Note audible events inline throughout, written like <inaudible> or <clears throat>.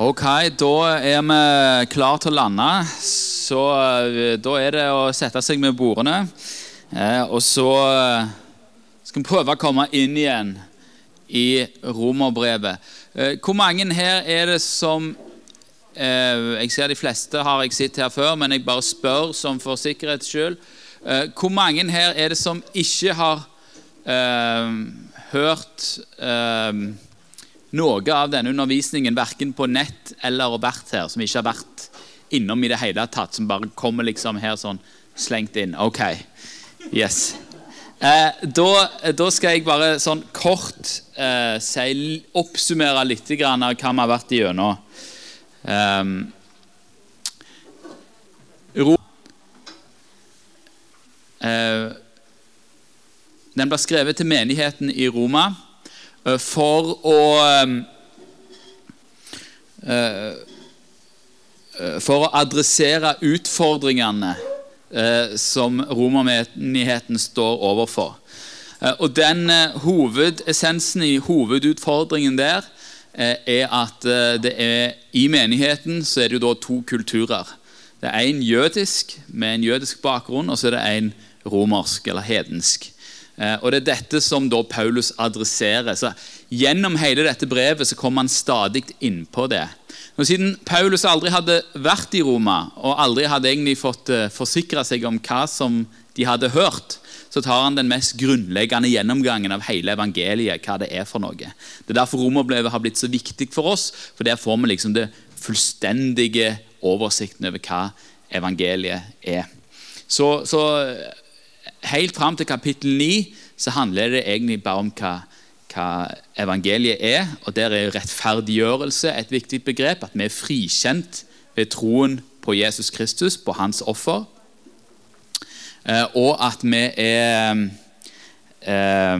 Ok, da er vi klar til å lande. Så eh, da er det å sette seg med bordene. Eh, og så eh, skal vi prøve å komme inn igjen i romerbrevet. Hvor mange her er det som Jeg ser de fleste har jeg sett her før, men jeg bare spør som for sikkerhets skyld. Hvor mange her er det som ikke har hørt eh, noe av denne undervisningen verken på nett eller vært her, som ikke har vært innom i det hele tatt, som bare kommer liksom her sånn slengt inn. Ok, yes. Eh, da, da, skal jeg bare sånn kort eh, si, oppsummere litt grann av hva vi har vært igjennom. Um, ro, eh, den ble skrevet til menigheten i Roma. Eh, for å eh, eh, For å adressere utfordringene som romermenigheten står overfor. Og den Hovedessensen i hovedutfordringen der er at det er, i menigheten så er det jo da to kulturer. Det er en jødisk med en jødisk bakgrunn, og så er det en romersk eller hedensk. Eh, og Det er dette som da Paulus adresserer. Så Gjennom hele dette brevet så kommer han stadig inn på det. Og Siden Paulus aldri hadde vært i Roma og aldri hadde egentlig fått uh, forsikra seg om hva som de hadde hørt, så tar han den mest grunnleggende gjennomgangen av hele evangeliet. hva Det er for noe. Det er derfor romerbrevet har blitt så viktig for oss, for der får vi liksom det fullstendige oversikten over hva evangeliet er. Så, så Helt fram til kapittel 9 så handler det egentlig bare om hva, hva evangeliet er. og Der er rettferdiggjørelse et viktig begrep. At vi er frikjent ved troen på Jesus Kristus, på hans offer. Eh, og at vi er, eh,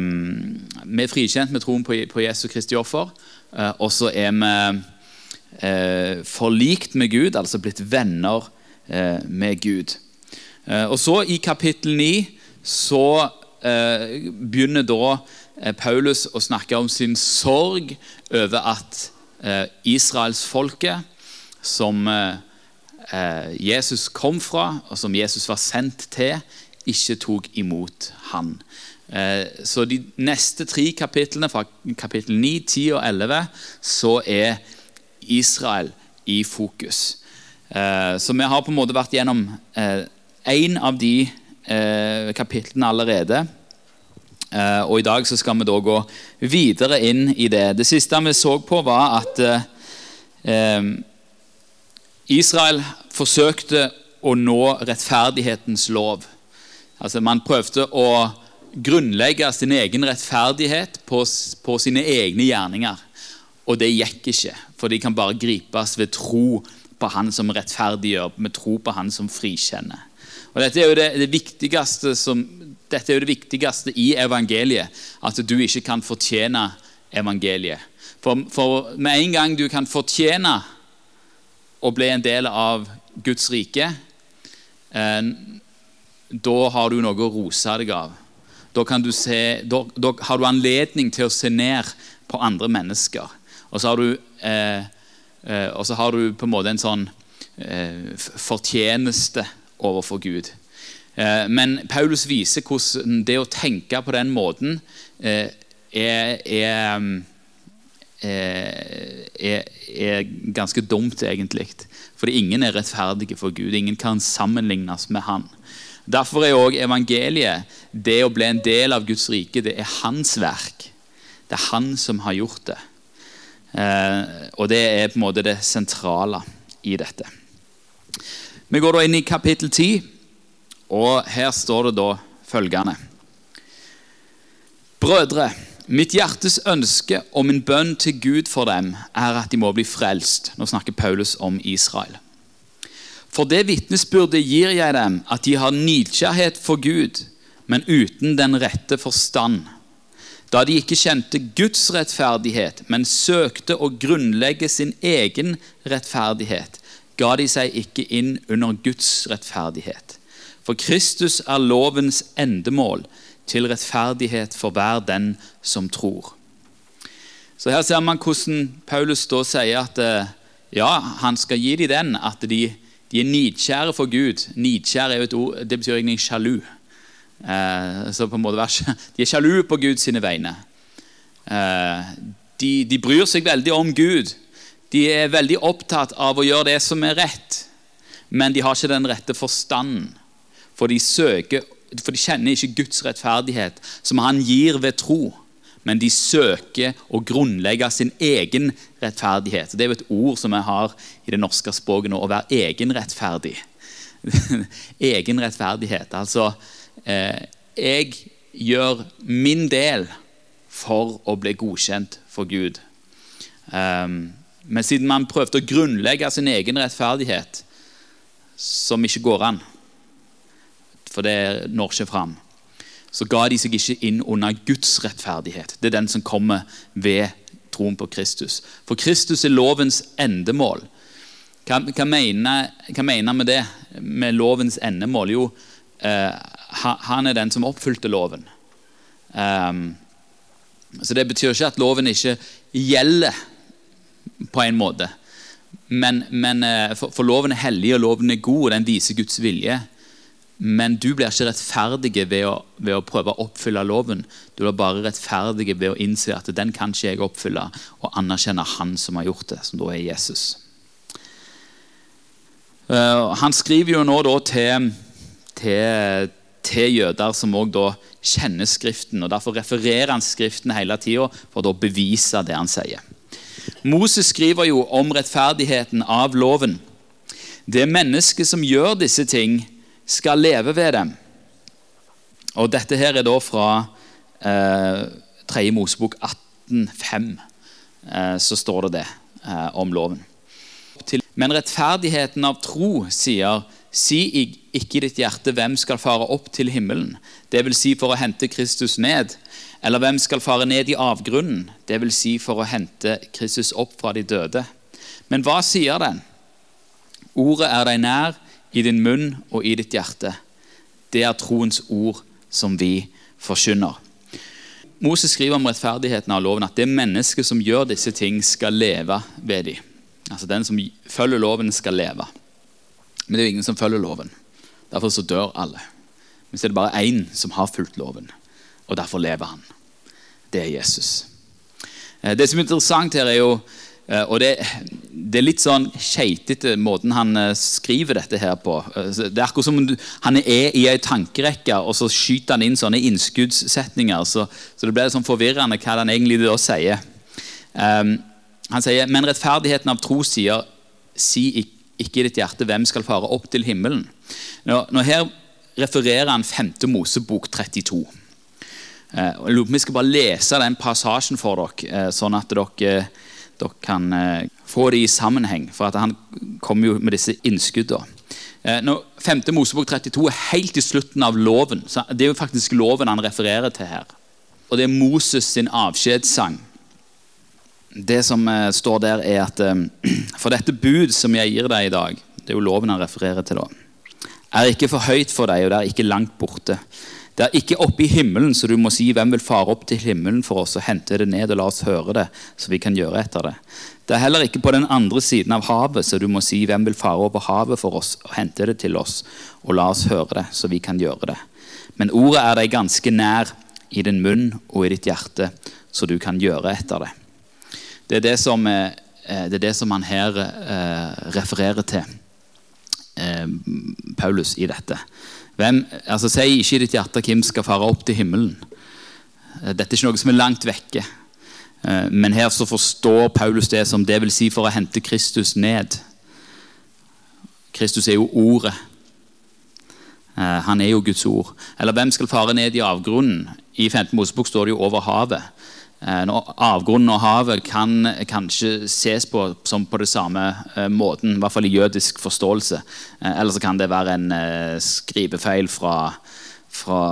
vi er frikjent med troen på, Jesus Kristi offer. Eh, og så er vi forlikt med Gud, altså blitt venner med Gud. Og så I kapittel 9 så eh, begynner da eh, Paulus å snakke om sin sorg over at eh, israelsfolket, som eh, eh, Jesus kom fra, og som Jesus var sendt til, ikke tok imot han. Eh, så de neste tre kapitlene, fra kapittel 9, 10 og 11, så er Israel i fokus. Så vi har på en måte vært gjennom én av de eh, kapitlene allerede. Eh, og I dag så skal vi da gå videre inn i det. Det siste vi så på, var at eh, Israel forsøkte å nå rettferdighetens lov. Altså Man prøvde å grunnlegge sin egen rettferdighet på, på sine egne gjerninger. Og det gikk ikke, for de kan bare gripes ved tro på Han som rettferdiggjør, med tro på Han som frikjenner. Og dette er jo det, det viktigste som, dette er jo det viktigste i evangeliet. At du ikke kan fortjene evangeliet. For, for, med en gang du kan fortjene å bli en del av Guds rike, eh, da har du noe å rose deg av. Da, se, da, da, har du anledning til å se ned på andre mennesker. Og så har du, eh, eh, så har du på en måte en sånn eh, fortjeneste overfor Gud. Eh, men Paulus viser hvordan det å tenke på den måten eh, er, er, eh, er, er ganske dumt, egentlig. Fordi ingen er rettferdige for Gud. Ingen kan sammenlignes med Han. Derfor er òg evangeliet, det å bli en del av Guds rike, det er hans verk. Det er han som har gjort det. og det er på en måte det sentrale i dette. Vi går da inn i kapittel 10, og her står det da følgende. Brødre, mitt hjertes ønske og min bønn til Gud for dem er at de må bli frelst. Nå snakker Paulus om Israel. For det vitnesbyrdet gir jeg dem, at de har nidkjærhet for Gud, men uten den rette forstand. Da de ikke kjente Guds rettferdighet, men søkte å grunnlegge sin egen rettferdighet, ga de seg ikke inn under Guds rettferdighet. For Kristus er lovens endemål til rettferdighet for hver den som tror. Så Her ser man hvordan Paulus da sier at eh, ja, han skal gi dem den, at de, de er nidkjære for Gud. Nidkjære er jo et ord, det betyr egentlig sjalu. Eh, så på en måte <laughs> De er sjalu på Guds vegne. Eh, de, de, bryr seg veldig om Gud. De er veldig opptatt av å gjøre det som er rett, men de har ikke den rette forstanden. For de, søker, for de kjenner ikke Guds rettferdighet, som han gir ved tro men de søker å grunnlegge sin egen rettferdighet. Det er jo et ord som vi har i det norske språket nå, å være egenrettferdig. <laughs> egen rettferdighet. Altså eh, Jeg gjør min del for å bli godkjent for Gud. Um, men siden man prøvde å grunnlegge sin egen rettferdighet, som ikke går an, for det når ikke fram så ga de seg ikke inn under Guds rettferdighet. Det er den som kommer ved troen på Kristus. For Kristus er lovens endemål. Hva, hva, mener, hva mener det? Med lovens endemål? Jo, eh, han er den som oppfylte loven. Um, så Det betyr ikke at loven ikke gjelder på en måte. Men, men eh, for, for, loven er hellig, og loven er god, og den viser Guds vilje. Men du blir ikke rettferdig ved å, ved å, prøve å oppfylle loven. Du blir bare rettferdig ved å innse at den kan ikke jeg oppfylle, og anerkjenne Han som har gjort det, som da er Jesus. Uh, han skriver jo nå da til, til, til jøder som også kjenner Skriften. og Derfor refererer han Skriften hele tida for å bevise det han sier. Moses skriver jo om rettferdigheten av loven. Det mennesket som gjør disse ting, skal leve ved dem. Og Dette her er da fra eh, 3. Mosebok 18,5. Eh, så står det det eh, om loven. Men rettferdigheten av tro sier Si ikke i ditt hjerte hvem skal fare opp til himmelen, dvs. Si for å hente Kristus ned, eller hvem skal fare ned i avgrunnen, dvs. Si for å hente Kristus opp fra de døde. Men hva sier den? Ordet er deg nær, i din munn og i ditt hjerte. Det er troens ord som vi forkynner. Moses skriver om rettferdigheten av loven at det mennesket som gjør disse ting, skal leve ved dem. Altså Den som følger loven, skal leve. Men det er jo ingen som følger loven. Derfor så dør alle. Men så er det bare én som har fulgt loven, og derfor lever han. Det er Jesus. Eh, det som er interessant her, er jo Eh, og det, det, er litt sånn keitete måten han eh, skriver dette her på. Det er akkurat som han er i ei tankerekke, og så skyter han inn sånne innskuddssetninger. Så, så det blir sånn forvirrende hva han egentlig da sier. Um, han sier, men rettferdigheten av tro sier, si ikke i ditt hjerte hvem skal fare opp til himmelen. Nå, nå her refererer han 5. Mosebok 32. Uh, vi skal bare lese den passasjen for dere, uh, sånn at dere dere kan eh, få det i sammenheng. For han kommer jo med disse innskuddene. Eh, når 5. Mosebok 32 er helt i slutten av loven. Det er jo faktisk loven han refererer til her. Og det er Moses sin avskjedssang. Det som eh, står der, er at <clears throat> For dette bud som jeg gir deg i dag, det er jo loven han refererer til da, er ikke for høyt for deg, og det er ikke langt borte. Det er ikke oppe i himmelen, så du må si hvem vil fare opp til himmelen for oss og hente det ned, og la oss høre det, så vi kan gjøre etter det. Det er heller ikke på den andre siden av havet, så du må si hvem vil fare over havet for oss og hente det til oss, og la oss høre det, så vi kan gjøre det. Men ordet er deg ganske nær i din munn og i ditt hjerte, så du kan gjøre etter det. Det er det som, eh, det er det som han her eh, refererer til, eh, Paulus, i dette. Hvem, altså Si ikke i ditt hjerte hvem skal fare opp til himmelen. Eh, dette er ikke noe som er langt vekke. Eh, men her så forstår Paulus det som det vil si for å hente Kristus ned. Kristus er jo ordet. Eh, han er jo Guds ord. Eller hvem skal fare ned i avgrunnen? I 15 Mosebok står det jo over havet. Eh, avgrunnen og havet kan kanskje ses på som på det samme eh, måten, i hvert fall i jødisk forståelse. Eh, eller så kan det være en skrivefeil fra, fra,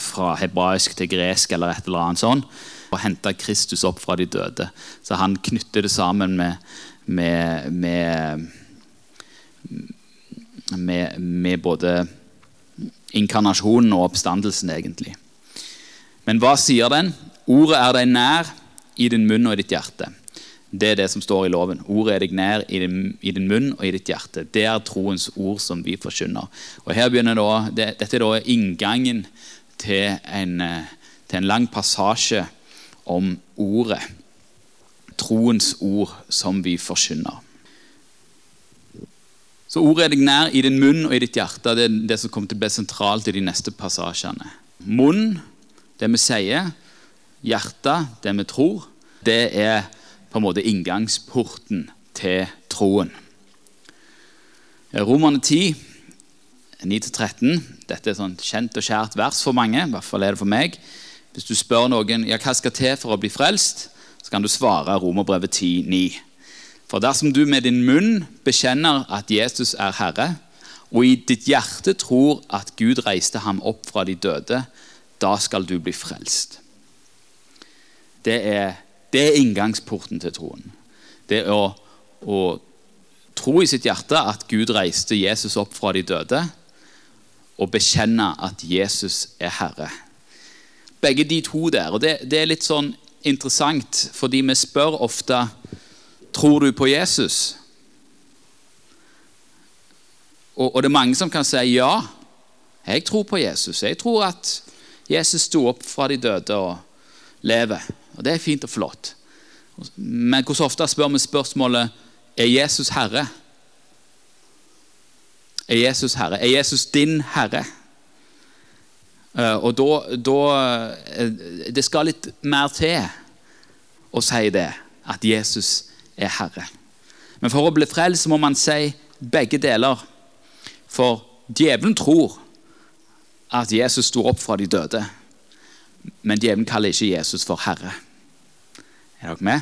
fra hebraisk til gresk eller et eller annet sånt. Og hente Kristus opp fra de døde. Så han knytter det sammen med, med, med, med, med både inkarnasjonen og oppstandelsen, egentlig. Men hva sier den? Ordet er deg nær i din munn og i ditt hjerte. Det er det som står i loven. Ordet er deg nær i din, i din munn og i ditt hjerte. Det er troens ord som vi forkynner. Og her begynner da, det, Dette er da inngangen til en, eh, til en lang passasje om ordet. Troens ord som vi forkynner. Så ordet er deg nær i din munn og i ditt hjerte. Det er det som kommer til å bli sentralt i de neste passasjene. Munn, det vi sier. hjertet, det vi tror. Det er på en måte inngangsporten til troen. Romerne 10, 9-13. Dette er sånn kjent og kjært vers for mange. i hvert fall er det for meg. Hvis du spør noen ja, hva skal til for å bli frelst, så kan du svare Romerbrevet 10, 9. For dersom du med din munn bekjenner at Jesus er Herre, og i ditt hjerte tror at Gud reiste ham opp fra de døde, da skal du bli frelst. Det er det er inngangsporten til troen. Det er å, å tro i sitt hjerte at Gud reiste Jesus opp fra de døde, og bekjenne at Jesus er Herre. Begge de to der. og Det, det er litt sånn interessant, fordi vi spør ofte tror du på Jesus. Og, og det er mange som kan si ja, jeg tror på Jesus. Jeg tror at Jesus sto opp fra de døde og lever. Og Det er fint og flott. Men hvordan ofte spør vi spørsmålet er Jesus Herre? Er Jesus Herre? Er Jesus din Herre? Eh, og da, da eh, Det skal litt mer til å si det, at Jesus er Herre. Men for å bli frelst må man si begge deler. For djevelen tror at Jesus sto opp fra de døde. Men djevelen kaller ikke Jesus for Herre. Er dere med?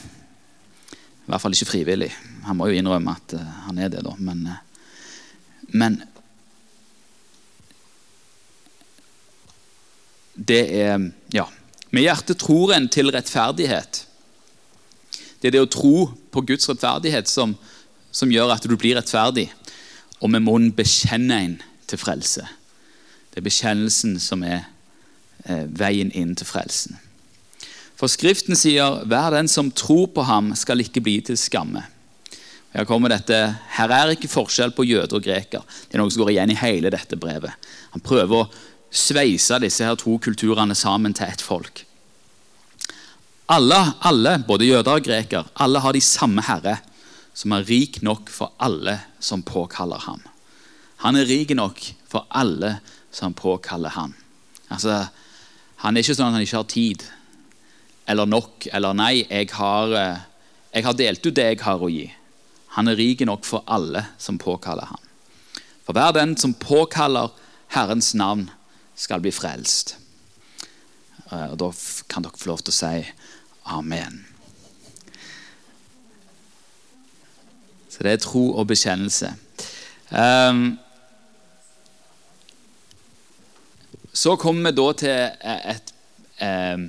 I hvert fall ikke frivillig. Han må jo innrømme at uh, han er det, da. Men, uh, men det er Ja. Med hjertet tror en til rettferdighet. Det er det å tro på Guds rettferdighet som, som gjør at du blir rettferdig. Og med munnen bekjenne en til frelse. Det er bekjennelsen som er eh, veien inn til frelsen. For Skriften sier hver den som tror på ham, skal ikke bli til skamme. Her kommer dette, her er ikke forskjell på jøder og greker. Det er noe som går igjen i hele dette brevet. Han prøver å sveise disse her to kulturene sammen til ett folk. Alle, alle, både jøder og greker, alle har de samme herre, som er rik nok for alle som påkaller ham. Han er rik nok for alle som påkaller han. Altså, han er ikke sånn at han ikke har tid eller nok eller nei. Jeg har, eh, jeg har delt ut det jeg har å gi. Han er rik nok for alle som påkaller han. For hver den som påkaller Herrens navn, skal bli frelst. Eh, og Da kan dere få lov til å si amen. Så det er tro og bekjennelse. Um, så kommer vi da til et, et um,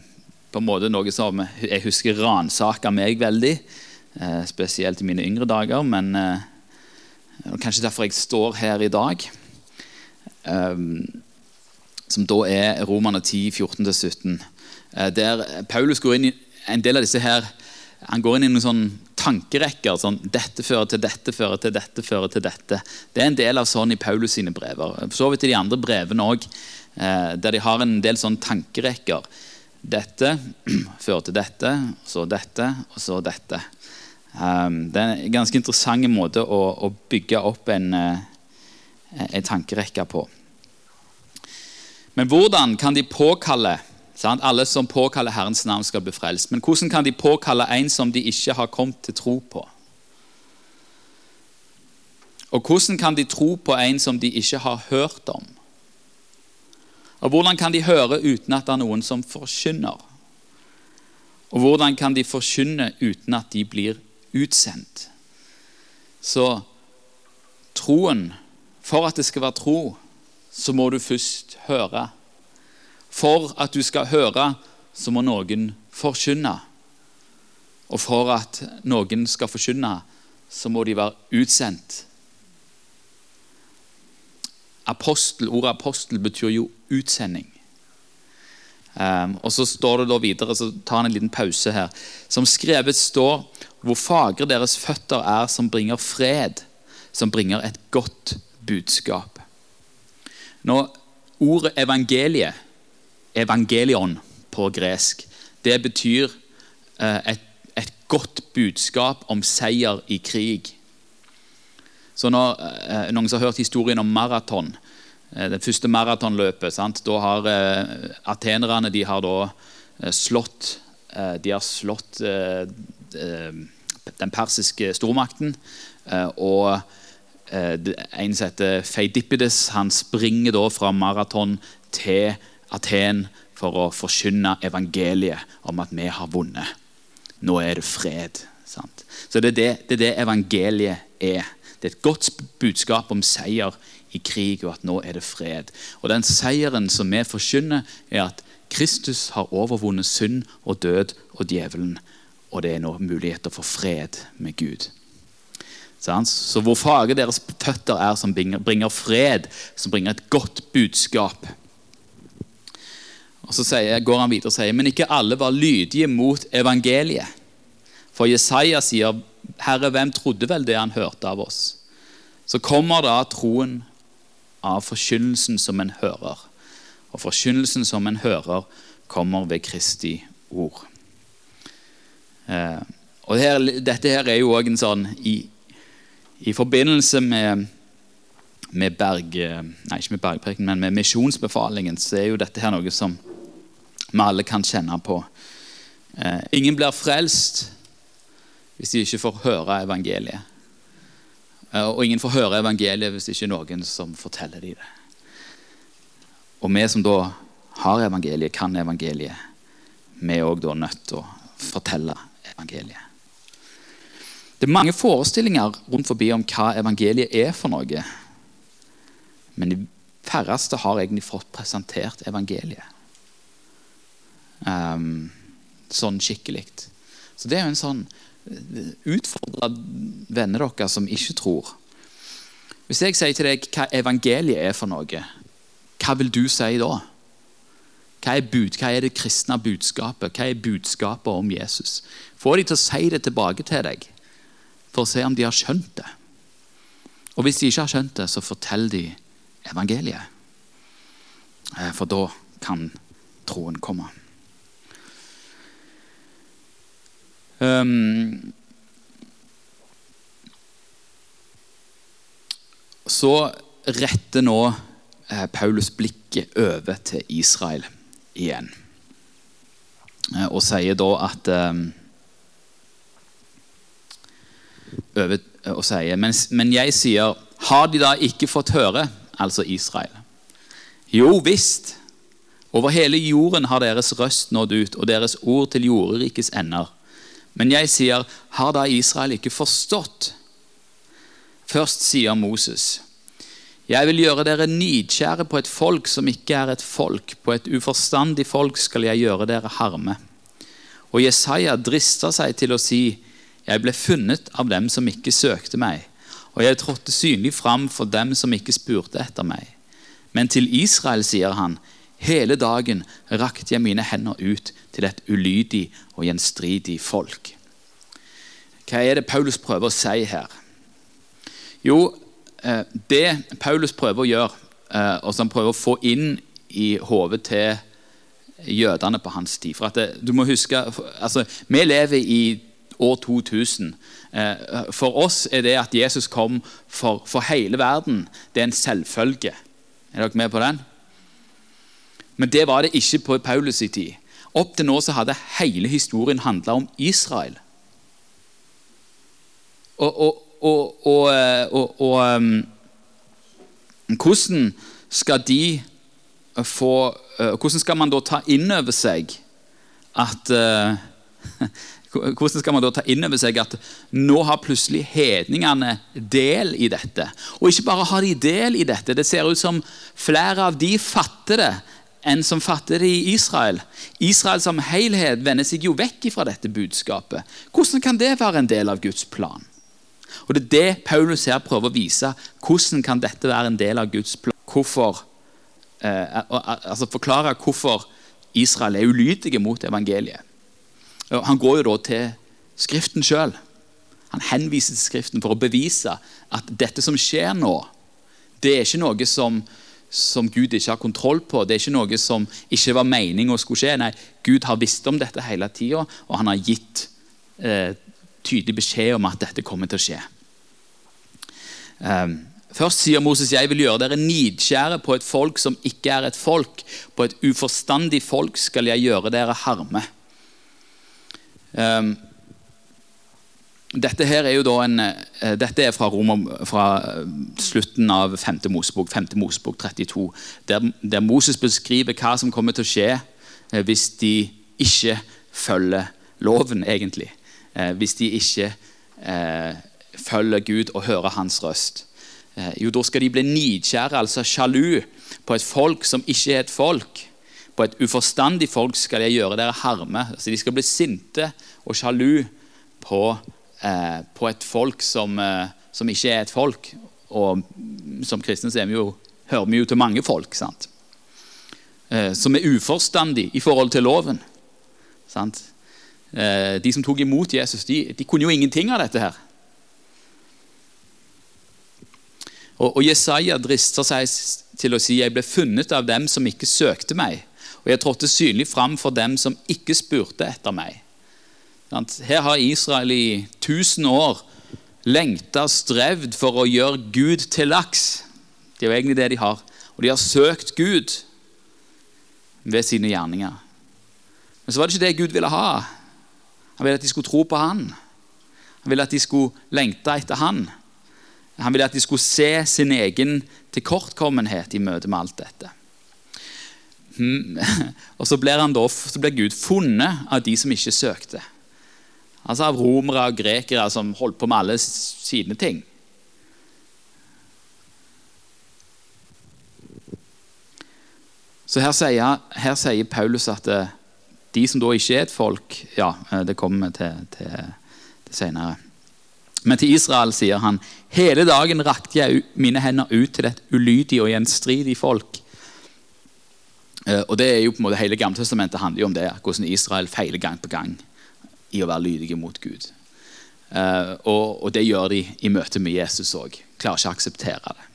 på en måte noe som jeg husker ransaka meg veldig. Eh, spesielt i mine yngre dager. Men eh, kanskje derfor jeg står her i dag. Eh, som da er Romerne 10, 14-17. Eh, der Paulus går inn i en del av disse her han går inn i noen sånn tankerekker. sånn, Dette fører til dette, fører til dette, fører til dette. Det er en del av sånn i Paulus sine brever. For så vidt i de andre brevene eh, der de har en del sånn tankerekker. Dette <clears throat> fører til dette, så dette, og så dette. Um, det er en ganske interessant måte å, å bygge opp en, uh, en, tankerekke på. Men hvordan kan de påkalle sant? Alle som påkaller Herrens navn, skal bli frelst. Men hvordan kan de påkalle en som de ikke har kommet til tro på? Og hvordan kan de tro på en som de ikke har hørt om? Og hvordan kan de høre uten at det er noen som forkynner? Og hvordan kan de forkynne uten at de blir utsendt? Så troen For at det skal være tro, så må du først høre. For at du skal høre, så må noen forkynne. Og for at noen skal forkynne, så må de være utsendt. Apostel, Ordet apostel betyr jo utsending. Um, og så står det da videre, så tar han en liten pause her. Som skrevet står hvor fagre deres føtter er, som bringer fred, som bringer et godt budskap. Nå, Ordet evangeliet, evangelion på gresk, det betyr eh, et, et, godt budskap om seier i krig. Så når eh, Noen som har hørt historien om maraton, eh, det første maratonløpet Da har atenerne de har da slått, de har slått den persiske stormakten. og en som heter Feidippides, han springer da fra maraton til Aten for å forkynne evangeliet om at vi har vunnet. Nå er det fred. Sant? Så det er det, det er det, evangeliet er. Det er et godt budskap om seier i krig, og at nå er det fred. Og Den seieren som vi forkynner, er at Kristus har overvunnet synd og død og djevelen. Og det er nå muligheter for fred med Gud. Så hvor fage deres føtter er som bringer fred, som bringer et godt budskap. Og Så går han videre og sier men ikke alle var lydige mot evangeliet. For Jesaja sier, 'Herre, hvem trodde vel det han hørte av oss?' Så kommer da troen av forkynnelsen som en hører. Og forkynnelsen som en hører, kommer ved Kristi ord. Eh, og her, Dette her er jo òg en sånn i, i forbindelse med, med, berg, nei, ikke med bergpreken, men med misjonsbefalingen så er jo dette her noe som vi alle kan kjenne på. Eh, ingen blir frelst hvis de ikke får høre evangeliet. Eh, og ingen får høre evangeliet hvis det ikke er noen som forteller dem det. Og vi som da har evangeliet, kan evangeliet, vi er òg nødt til å fortelle evangeliet. Det er mange forestillinger rundt forbi om hva evangeliet er for noe. Men de færreste har egentlig fått presentert evangeliet um, sånn skikkelig. Så det er jo en sånn Utfordre venner dere som ikke tror. Hvis jeg sier til deg hva evangeliet er for noe, hva vil du si da? Hva er, bud, hva er det kristne budskapet? Hva er budskapet om Jesus? Få de til å si det tilbake til deg for å se om de har skjønt det. Og hvis de ikke har skjønt det, så fortell de evangeliet. Eh, for da kan troen komme. Um, så retter nå eh, Paulus blikket over til Israel igjen. Eh, og sier da at eh, og sier men, men jeg sier, har de da ikke fått høre, altså Israel? Jo visst. Over hele jorden har deres røst nådd ut, og deres ord til jorderikets ender. Men jeg sier, har da Israel ikke forstått? Først sier Moses, jeg vil gjøre dere nidkjære på et folk som ikke er et folk. På et uforstandig folk skal jeg gjøre dere harme. Og Jesaja drister seg til å si, jeg ble funnet av dem som ikke søkte meg, og jeg trådte synlig fram for dem som ikke spurte etter meg. Men til Israel, sier han, hele dagen rakte jeg mine hender ut til et ulydig og gjenstridig folk. Hva er det Paulus prøver å si her? Jo, eh, det Paulus prøver å gjøre, eh, og som han prøver å få inn i hodet til jødene på hans tid. For at det, du må huske, altså, Vi lever i år 2000. Eh, for oss er det at Jesus kom for, for hele verden, det er en selvfølge. Er dere med på den? Men det var det ikke på Paulus' i tid. Opp til nå så hadde hele historien handla om Israel. Og, og, og, og, um, hvordan skal de få uh, Hvordan skal man da ta inn over seg at <laughs> Hvordan skal man da ta inn over seg at nå har plutselig hedningene del i dette? Og ikke bare har de del i dette, det ser ut som flere av de fatter det enn som fatter det i Israel. Israel som helhet vender seg jo vekk fra dette budskapet. Hvordan kan det være en del av Guds plan? Og Det er det Paulus her prøver å vise. Hvordan kan dette være en del av Guds plan? Hvorfor, eh, altså Forklare hvorfor Israel er ulydige mot evangeliet. Han går jo da til Skriften sjøl Han henviser til Skriften for å bevise at dette som skjer nå, det er ikke noe som, som Gud ikke har kontroll på. Det er ikke noe som ikke var meningen skulle skje. Nei, Gud har visst om dette hele tida, og han har gitt eh, tydelig beskjed om at dette kommer til å skje. Um, først sier Moses jeg vil gjøre dere nidkjære på et folk som ikke er et folk. På et uforstandig folk skal jeg gjøre dere harme. Um, dette her er jo da en, uh, dette er fra, Rom, fra uh, slutten av 5. Mosebok, 5. Mosebok 32, der, der, Moses beskriver hva som kommer til å skje uh, hvis de ikke følger loven, egentlig. hvis de ikke følger Gud og hører hans røst. jo, da skal de bli nidkjære, altså sjalu, på et folk som ikke er et folk. På et uforstandig folk skal jeg gjøre dere harme. Altså, de skal bli sinte og sjalu på, eh, på et folk som, eh, som, ikke er et folk. Og som kristne vi jo, hører vi jo til mange folk. sant? Eh, som er uforstandig i forhold til loven. Sant? Eh, de som tok imot Jesus, de, de kunne jo ingenting av dette her. Og, og Jesaja drister seg til å si jeg ble funnet av dem som ikke søkte meg og jeg trådte synlig fram for dem som ikke spurte etter meg. Her har Israel i tusen år lengta og strevd for å gjøre Gud til laks. Det er jo egentlig det de har. Og de har søkt Gud ved sine gjerninger. Men så var det ikke det Gud ville ha. Han ville at de skulle tro på han. Han ville at de skulle lengte etter han. Han ville at de skulle se sin egen tilkortkommenhet i møte med alt dette. <laughs> Og så blir, så blir, Gud funnet av de som ikke søkte. Altså av romere og grekere som holdt på med alle sine ting. Så her sier, her sier, Paulus at eh, de som da ikke er et folk Ja, eh, det kommer vi til, til, til senere. Men til Israel sier han hele dagen rakte jeg mine hender ut til et ulydig og gjenstridig folk Eh, og det er jo på en måte Hele Gamletestamentet handler jo om det, hvordan Israel feiler gang på gang i å være lydige mot Gud. Uh, og, og, det gjør de i møte med Jesus òg. Klarer ikke å akseptere det.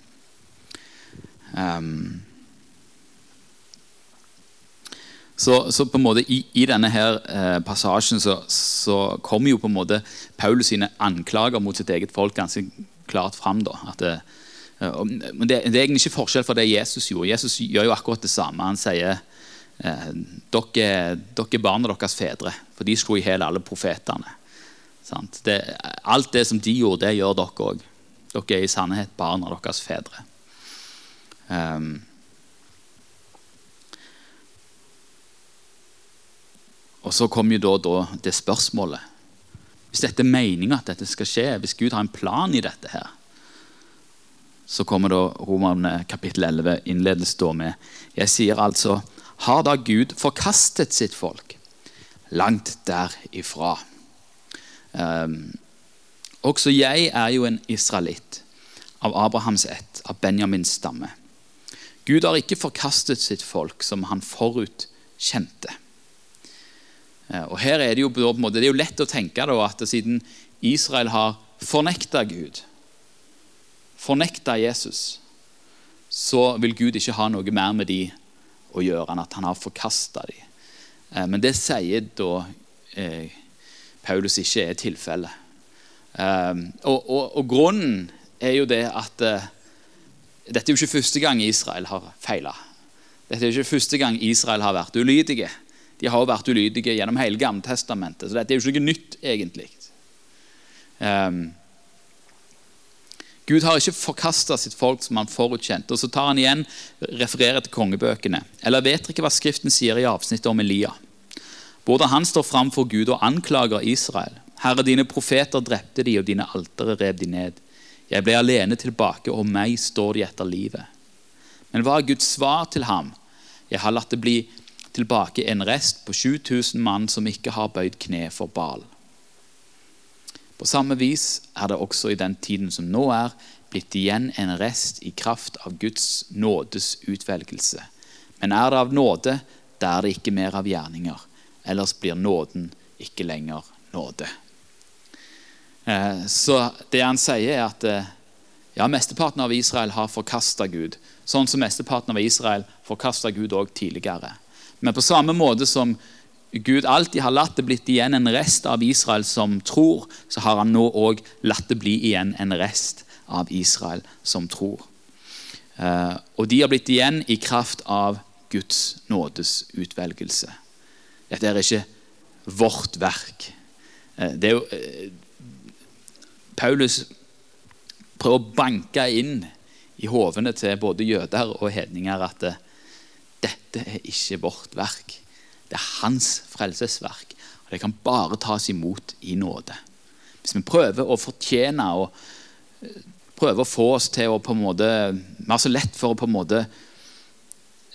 Um, så, så, på en måte i, i denne her uh, passasjen så, så, kommer jo på en måte Paulus sine anklager mot sitt eget folk ganske klart fram. da, at det, uh, det, det, er egentlig ikke forskjell fra det Jesus gjorde. Jesus gjør jo akkurat det samme. Han sier dere, dere er barna deres fedre, for de slo i hjel alle profetene. Alt det som de gjorde, det gjør dere òg. Dere er i sannhet barna deres fedre. Um, og så kommer jo da, da det spørsmålet. Hvis dette er meninga at dette skal skje, hvis Gud har en plan i dette her, så kommer da Romerne kapittel 11 innledes da med Jeg sier altså Har da Gud forkastet sitt folk? Langt derifra. Um, også jeg er jo en israelitt, av Abrahams ett, av Benjamins stamme. Gud har ikke forkastet sitt folk, som han forut kjente. Uh, og her er Det jo på en måte, det er jo lett å tenke da, at siden Israel har fornekta Gud, fornekta Jesus, så vil Gud ikke ha noe mer med de å gjøre enn at han har forkasta de. Eh, men det sier da eh, Paulus ikke er tilfellet. Eh, og, og, og, grunnen er jo det at eh, dette er jo ikke første gang Israel har feila. Dette er jo ikke første gang Israel har vært ulydige. De har jo vært ulydige gjennom hele Gammeltestamentet, så dette er jo ikke noe nytt, egentlig. Um, Gud har ikke forkasta sitt folk som han forutkjente. Og så tar han igjen, refererer til kongebøkene. Eller vet dere hva Skriften sier i avsnittet om Elia? Hvordan han står fram for Gud og anklager Israel. Herre, dine profeter drepte de, og dine altere rev de ned. Jeg ble alene tilbake, og meg står de etter livet. Men hva er Guds svar til ham? Jeg har latt det bli tilbake en rest på 7000 mann som ikke har bøyd kne for Bal. På samme vis er det også i den tiden som nå er, blitt igjen en rest i kraft av Guds nådes utvelgelse. Men er det av nåde, da er det ikke mer av gjerninger. Ellers blir nåden ikke lenger nåde. Eh, så det han sier, er at eh, ja, mesteparten av Israel har forkasta Gud. Sånn som mesteparten av Israel forkasta Gud òg tidligere. Men på samme måte som Gud alltid har latt det blitt igjen en rest av Israel som tror, så har han nå òg latt det bli igjen en rest av Israel som tror. Eh, og de har blitt igjen i kraft av Guds nådes utvelgelse. Dette er ikke vårt verk. Det er jo Paulus prøver å banke inn i hovene til både jøder og hedninger at eh, dette er ikke vårt verk. Det er hans frelsesverk. og Det kan bare tas imot i nåde. Hvis vi prøver å fortjene og eh, prøver å få oss til å på en måte Vi har så lett for å på en måte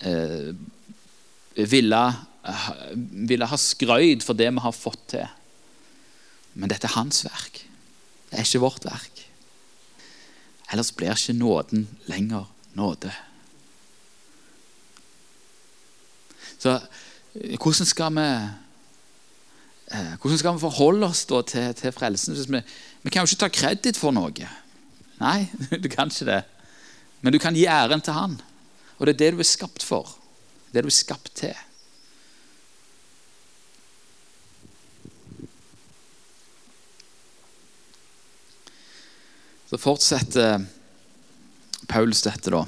eh, ville, ville ha skrøyd for det vi har fått til. Men dette er hans verk. Det er ikke vårt verk. Ellers blir ikke nåden lenger nåde. Så hvordan skal vi eh, hvordan skal vi forholde oss til, til, frelsen? Vi, vi, kan jo ikke ta kreditt for noe. Nei, <laughs> du kan ikke det. Men du kan gi æren til han. Og det er det du er skapt for. Det du er skapt til. Så fortsetter Paulus dette, da.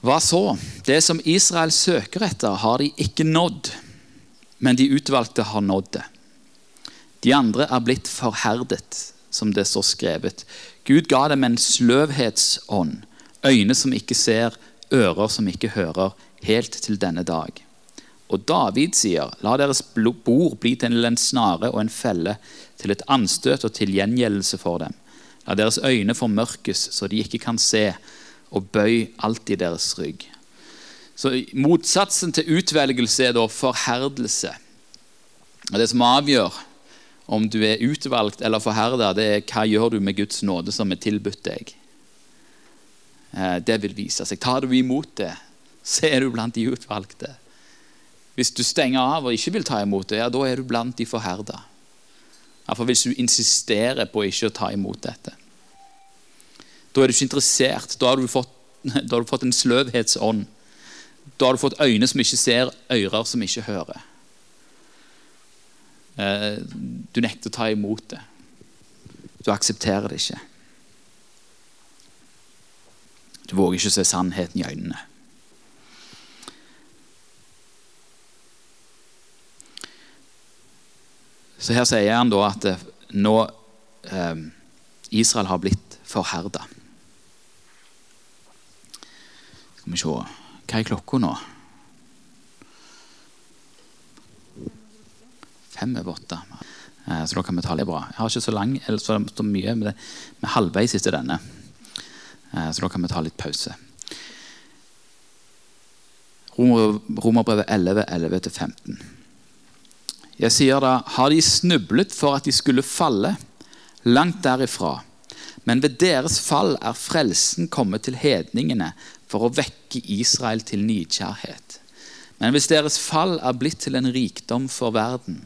Hva så? Det som Israel søker etter, har de ikke nådd, men de utvalgte har nådd det. De andre er blitt forherdet, som det står skrevet. Gud ga dem en sløvhetsånd, øyne som ikke ser, ører som ikke hører, helt til denne dag. Og David sier, la deres bord bli til en snare og en felle, til et anstøt og til gjengjeldelse for dem. La deres øyne formørkes, så de ikke kan se, og bøy alltid deres rygg. Så Motsatsen til utvelgelse er da forherdelse. Og Det som avgjør om du er utvalgt eller forherda, det er hva gjør du med Guds nåde som er tilbudt deg. Eh, det vil vise seg. Tar du imot det, så er du blant de utvalgte. Hvis du stenger av og ikke vil ta imot det, ja, da er du blant de forherda. Iallfall hvis du insisterer på ikke å ta imot dette. Da er du ikke interessert. Da har du fått, <laughs> da har du fått en sløvhetsånd. Da har du fått øyne som ikke ser, ører som ikke hører. Eh, du nekter å ta imot det. Du aksepterer det ikke. Du våger ikke å se sannheten i øynene. Så her sier han da at eh, nå eh, Israel har blitt forherda. Skal vi se Hva er klokka nå? Fem over åtte. Eh, så da kan vi ta litt bra. Jeg har ikke så lang, eller så, så mye, men vi er halvveis etter denne. Eh, så da kan vi ta litt pause. Romerbrevet 11, 11-15. Jeg sier da, har de snublet for at de skulle falle? Langt derifra. Men ved deres fall er frelsen kommet til hedningene for å vekke Israel til nidkjærhet. Men hvis deres fall er blitt til en rikdom for verden,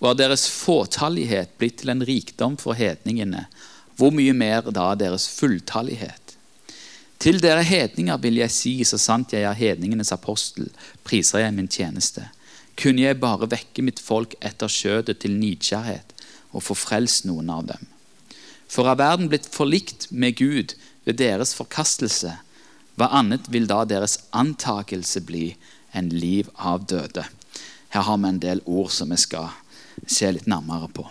og er deres fåtallighet blitt til en rikdom for hedningene, hvor mye mer da deres fulltallighet? Til dere hedninger vil jeg si, så sant jeg er hedningenes apostel, priser jeg min tjeneste kunne jeg bare vekke mitt folk etter skjødet til nidkjærhet og få frelst noen av dem. For er verden blitt forlikt med Gud ved deres forkastelse, hva annet vil da deres antakelse bli enn liv av døde? Her har vi en del ord som vi skal se litt nærmere på.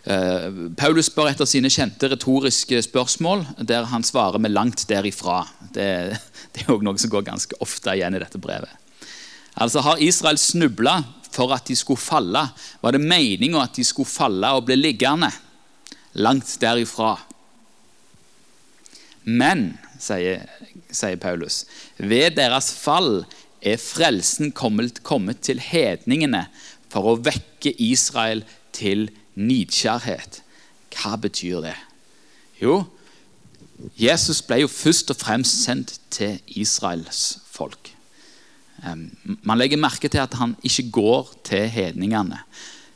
Uh, Paulus spør etter sine kjente retoriske spørsmål, der han svarer med 'langt derifra'. Det, det er også noe som går ganske ofte igjen i dette brevet. Altså Har Israel snubla for at de skulle falle? Var det meninga at de skulle falle og bli liggende? Langt derifra. Men, sier, sier Paulus, ved deres fall er frelsen kommet, kommet til hedningene for å vekke Israel til nidkjærhet. Hva betyr det? Jo, Jesus ble jo først og fremst sendt til Israels folk. Man legger merke til at han ikke går til hedningene.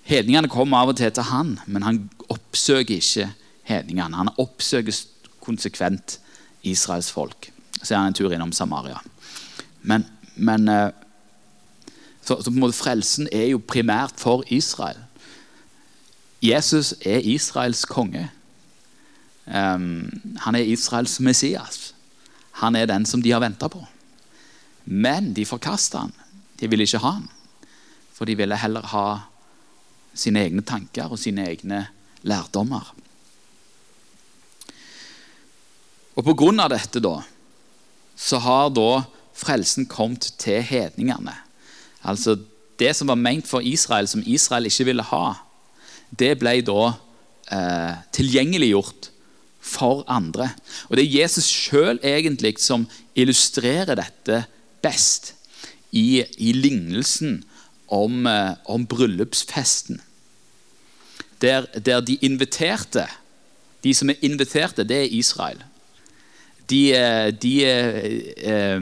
Hedningene kommer av og til til han, men han oppsøker ikke hedningene. Han oppsøker konsekvent Israels folk. Så er han en tur innom Samaria. Men, men eh, så, så, på en måte Frelsen er jo primært for Israel. Jesus er Israels konge. Um, han er Israels Messias. Han er den som de har venta på. Men de forkasta han. De ville ikke ha han. For de ville heller ha sine egne tanker og sine egne lærdommer. Og på grunn av dette, da, så har da frelsen kommet til hedningene. Altså det som var ment for Israel, som Israel ikke ville ha, det ble da eh, tilgjengeliggjort for andre. Og Det er Jesus sjøl egentlig som illustrerer dette best i, i lignelsen om, eh, om bryllupsfesten. Der, der, de inviterte De som er inviterte, det er Israel. De, eh, de, eh,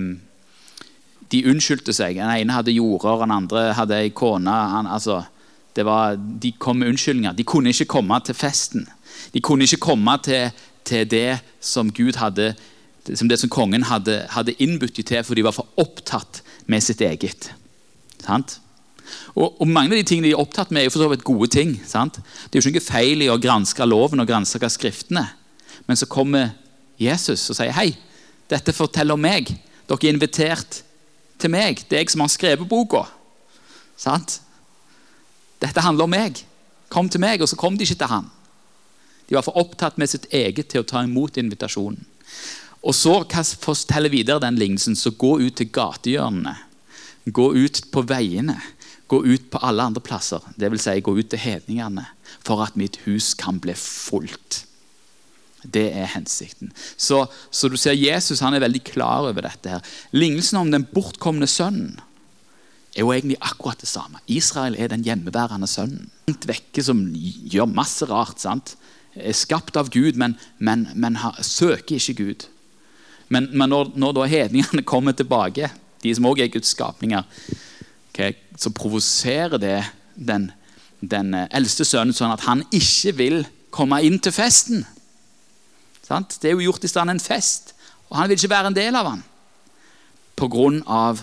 de unnskyldte seg. Den ene hadde jorder, den andre hadde ei kone. Han, altså, var, de kom med unnskyldninger. De kunne ikke komme til festen. De kunne ikke komme til, til det som Gud hadde som det som kongen hadde, hadde innbudt dem til, for de var for opptatt med sitt eget. Sant? Og, og, Mange av de tingene de er opptatt med, er jo for så vidt gode ting. Sant? Det er jo ikke feil i å granske loven og granske skriftene. Men så kommer Jesus og sier hei, dette forteller om meg. Dere er invitert til meg. Det er jeg som har skrevet boka. Sant? Dette handler om meg. Kom til meg. Og så kom de ikke til han. De var for opptatt med sitt eget til å ta imot invitasjonen. Og så forteller videre den lignelsen, så gå ut til gatehjørnene. Gå ut på veiene. Gå ut på alle andre plasser. Dvs. Si, gå ut til hedningene for at mitt hus kan bli fullt. Det er hensikten. Så, så, du ser Jesus han er veldig klar over dette. her. Lignelsen om den bortkomne sønnen er jo egentlig akkurat det samme. Israel er den hjemmeværende sønnen. Langt vekke som gjør masse rart. sant? Er skapt av Gud, men, men, men har, søker ikke Gud. Men, men når, når, da hedningene <laughs> kommer tilbake, de som også er Guds skapninger, okay, så provoserer det den, den eldste sønnen sånn at han ikke vil komme inn til festen. Sant? Det er jo gjort i stand en fest, og han vil ikke være en del av den. På grunn av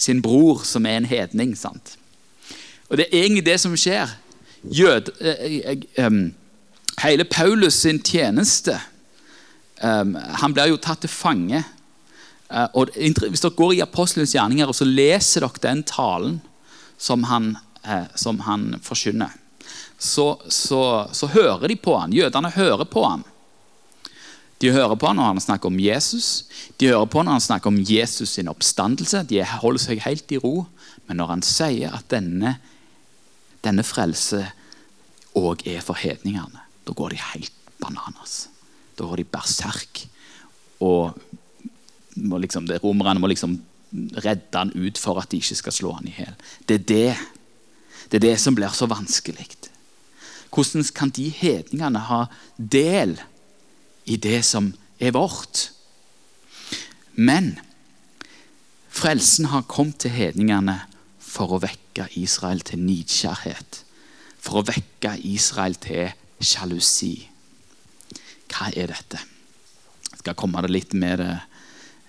sin bror, som er en hedning. sant? Og Det er egentlig det som skjer. Jød, eh, eh, um, hele Paulus sin tjeneste um, Han blir jo tatt til fange. Uh, og Hvis dere går i apostelens gjerninger og så leser dere den talen som han, uh, som han forkynner, så, så, så, hører de på han. Jødene hører på han. De hører på når han snakker om Jesus. De hører på når han snakker om Jesus sin oppstandelse. De holder seg helt i ro. Men når han sier at denne, denne frelse òg er for hedningene, da går de helt bananas. Da går de berserk. Og må liksom, romerne må liksom redde han ut for at de ikke skal slå han i hjel. Det er det. Det er det som blir så vanskelig. Hvordan kan de hedningene ha del i det som er vårt? Men frelsen har kommet til hedningene for å vekke Israel til nidkjærhet. For å vekke Israel til sjalusi. Hva er dette? Jeg skal komme det litt med det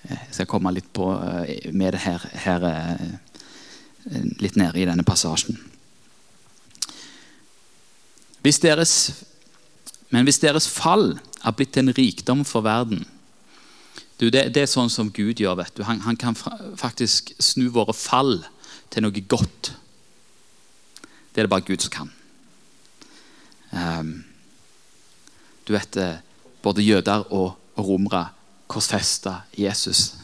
jeg skal komme litt på, eh, med det her, her eh, litt nede i denne passasjen. Hvis deres, men hvis deres fall er blitt en rikdom for verden du, det, det, er sånn som Gud gjør. vet du. Han, han, kan faktisk snu våre fall til noe godt. Det er det bare Gud som kan. Um, du vet, eh, Både jøder og, romere korsfesta Jesus.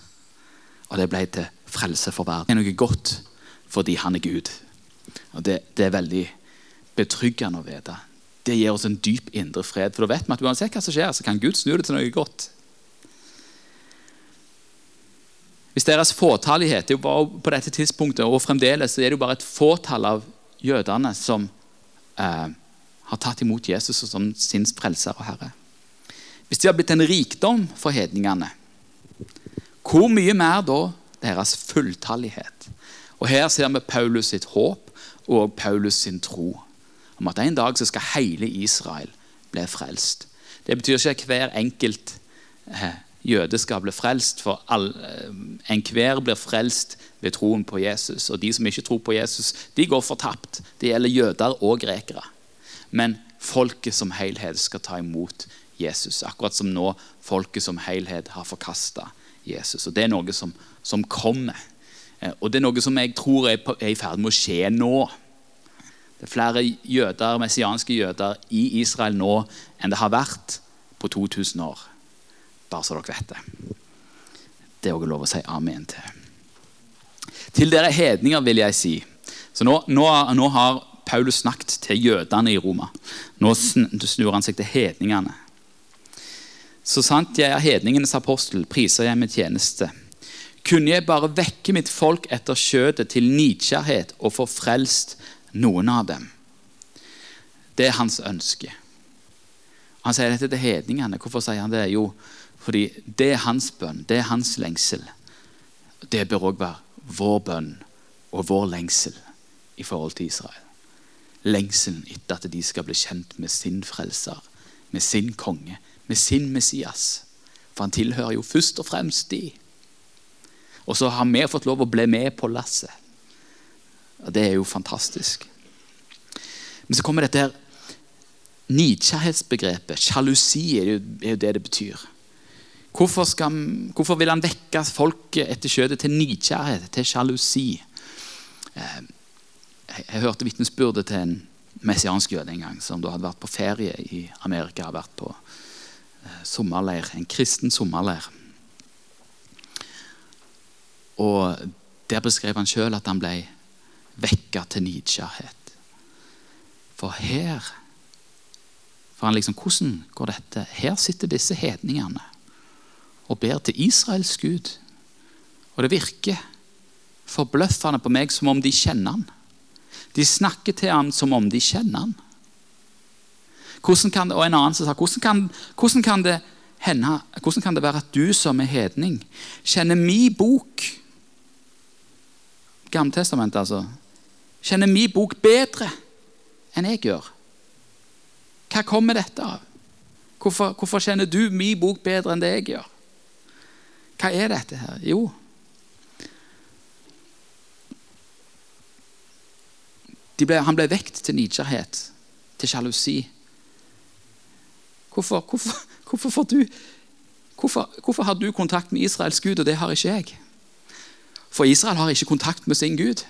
Og det ble til frelse for verden. Det er noe godt fordi han er Gud. Og det, det er veldig betryggende å vite det gir oss en dyp indre fred. For da vet vi at uansett hva som skjer, så kan Gud snu det til noe godt. Hvis deres fåtallighet det er på dette tidspunktet, og fremdeles så er det jo bare et fåtall av jødene som eh, har tatt imot Jesus som sin frelser og herre. Hvis de har blitt en rikdom for hedningene, hvor mye mer da deres fulltallighet? Og Her ser vi Paulus sitt håp og Paulus sin tro om at en dag så skal hele Israel bli frelst. Det betyr ikke at hver enkelt eh, jøde skal bli frelst, for eh, enhver blir frelst ved troen på Jesus. Og de som ikke tror på Jesus, de går fortapt. Det gjelder jøder og grekere. Men folket som helhet skal ta imot Jesus. Akkurat som nå folket som helhet har forkasta Jesus. Og Det er noe som, som kommer. Eh, og det er noe som jeg tror er i ferd med å skje nå. Det er flere jøder, messianske jøder i Israel nå enn det har vært på 2000 år. Bare så dere vet det. Det er òg lov å si amen til. Til dere hedninger, vil jeg si. Så nå, nå, nå har Paulus snakket til jødene i Roma. Nå snur han seg til hedningene. Så sant jeg er hedningenes apostel, priser jeg min tjeneste. Kunne jeg bare vekke mitt folk etter skjødet til nidkjærhet og få frelst noen av dem? Det er hans ønske. Han sier dette til hedningene. Hvorfor sier han det? Jo, fordi det er hans bønn, det er hans lengsel. Det bør òg være vår bønn og vår lengsel i forhold til Israel. Lengselen etter at de skal bli kjent med sin frelser, med sin konge, med sin Messias. For han tilhører jo først og fremst de. Og så har vi fått lov å bli med på lasset. Og Det er jo fantastisk. Men så kommer dette her nidkjærhetsbegrepet. Sjalusi er jo, det det betyr. Hvorfor, skal, hvorfor, vil han vekke folket etter skjøtet til nidkjærhet, til sjalusi? Eh, jeg hørte vitnesbyrdet til en messiansk jøde en gang som da hadde vært på ferie i Amerika. Hadde vært på eh, sommerleir, en kristen sommerleir. Og Der beskrev han sjøl at han ble vekka til nidkjærhet. For her for han liksom, Hvordan går dette? Her sitter disse hedningene og ber til Israels Gud. Og det virker forbløffende på meg som om de kjenner han. De snakker til han som om de kjenner han. Hvordan kan det, og en annen som sa, hvordan kan, hvordan kan det henne, hvordan kan det være at du som er hedning, kjenner min bok Gammeltestamentet, altså. Kjenner min bok bedre enn jeg gjør. Hva kommer dette av? Hvorfor, hvorfor kjenner du min bok bedre enn det jeg gjør? Hva er dette her? Jo, ble, han ble vekt til nidkjærhet, til sjalusi. Hvorfor, hvorfor, hvorfor, du, hvorfor, hvorfor har du kontakt med Israels Gud, og det har ikke jeg? For Israel har ikke kontakt med sin Gud.